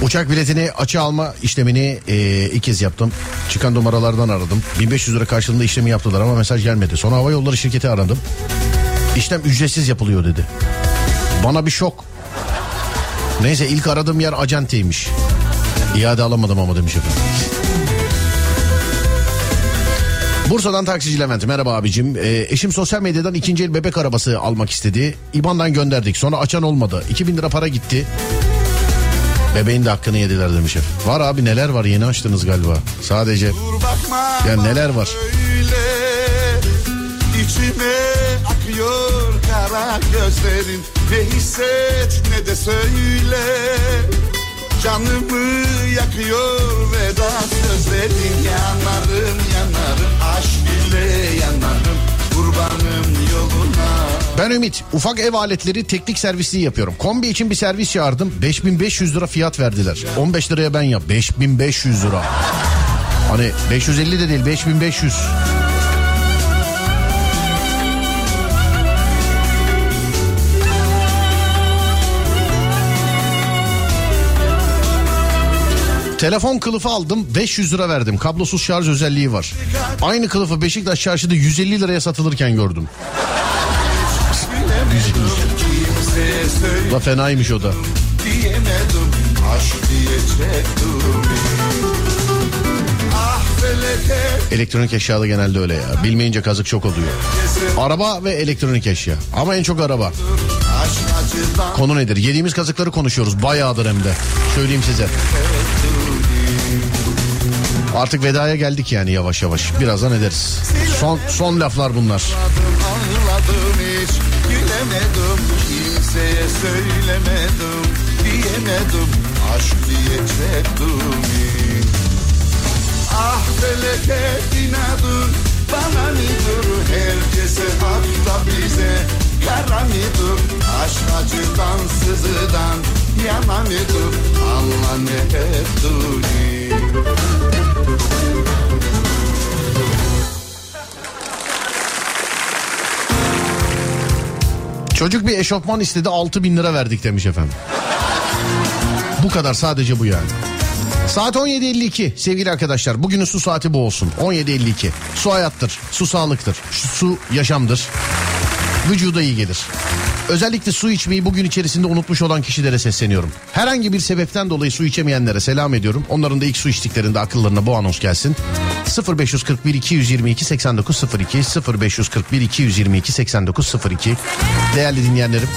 Uçak biletini açı alma işlemini e, ilk kez yaptım. Çıkan numaralardan aradım. 1500 lira karşılığında işlemi yaptılar ama mesaj gelmedi. Sonra hava yolları şirketi aradım. İşlem ücretsiz yapılıyor dedi. Bana bir şok. Neyse ilk aradığım yer acenteymiş. İade alamadım ama demiş efendim. Bursa'dan taksici Levent. Merhaba abicim. Ee, eşim sosyal medyadan ikinci el bebek arabası almak istedi. İban'dan gönderdik. Sonra açan olmadı. 2000 lira para gitti. Bebeğin de hakkını yediler demiş efendim. Var abi neler var yeni açtınız galiba. Sadece ya neler var. öyle İçime akıyor kara gözlerin Ne hisset ne de söyle Canımı yakıyor veda sözlerin Yanarım yanarım aşk ile yanarım Ben Ümit. Ufak ev aletleri teknik servisliği yapıyorum. Kombi için bir servis çağırdım. 5500 lira fiyat verdiler. 15 liraya ben yap. 5500 lira. Hani 550 de değil 5500. Telefon kılıfı aldım 500 lira verdim. Kablosuz şarj özelliği var. Aynı kılıfı Beşiktaş çarşıda 150 liraya satılırken gördüm. La fenaymış o da. Elektronik eşyada genelde öyle ya. Bilmeyince kazık çok oluyor. Araba ve elektronik eşya. Ama en çok araba. Konu nedir? Yediğimiz kazıkları konuşuyoruz. Bayağıdır hem de. Söyleyeyim size. Artık vedaya geldik yani yavaş yavaş. Birazdan ederiz. Son son laflar bunlar. Anladım hiç gülemedim Kimseye söylemedim Diyemedim aşk diyecektim Ah feleke inadın Bana mıdır herkese hatta bize. Kara mıdır aşk acıdan sızıdan Yana mıdır Allah ne ettiğini Çocuk bir eşofman istedi 6 bin lira verdik demiş efendim. Bu kadar sadece bu yani. Saat 17.52 sevgili arkadaşlar. Bugünün su saati bu olsun. 17.52. Su hayattır. Su sağlıktır. Su yaşamdır. Vücuda iyi gelir. Özellikle su içmeyi bugün içerisinde unutmuş olan kişilere sesleniyorum. Herhangi bir sebepten dolayı su içemeyenlere selam ediyorum. Onların da ilk su içtiklerinde akıllarına bu anons gelsin. 0541 222 8902 0541 222 8902 Değerli dinleyenlerim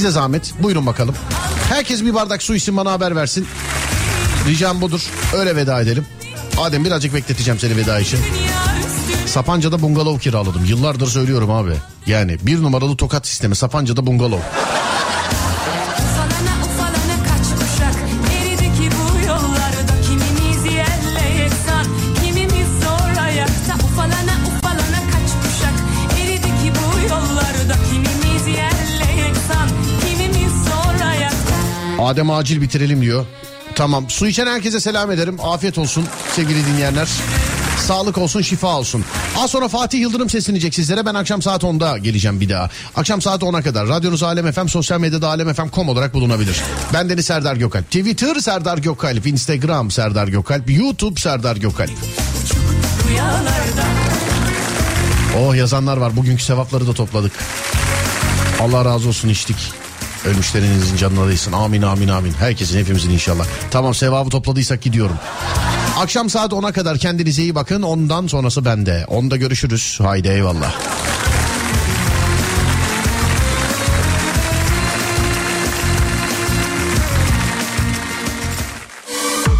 size zahmet buyurun bakalım. Herkes bir bardak su içsin bana haber versin. Ricam budur. Öyle veda edelim. Adem birazcık bekleteceğim seni veda için. Sapanca'da bungalov kiraladım. Yıllardır söylüyorum abi. Yani bir numaralı tokat sistemi Sapanca'da bungalov. Adem acil bitirelim diyor. Tamam su içen herkese selam ederim. Afiyet olsun sevgili dinleyenler. Sağlık olsun şifa olsun. Az sonra Fatih Yıldırım seslenecek sizlere. Ben akşam saat 10'da geleceğim bir daha. Akşam saat 10'a kadar. Radyonuz Alem FM, sosyal medyada alemfm.com olarak bulunabilir. Ben Deniz Serdar Gökalp. Twitter Serdar Gökalp. Instagram Serdar Gökalp. YouTube Serdar Gökalp. Oh yazanlar var. Bugünkü sevapları da topladık. Allah razı olsun içtik. Ölmüşlerinizin canına değsin. Amin amin amin. Herkesin hepimizin inşallah. Tamam sevabı topladıysak gidiyorum. Akşam saat 10'a kadar kendinize iyi bakın. Ondan sonrası bende. Onda görüşürüz. Haydi eyvallah.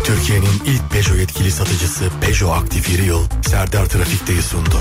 Türkiye'nin ilk Peugeot yetkili satıcısı Peugeot Aktif Yıl Serdar Trafik'teyi sundu.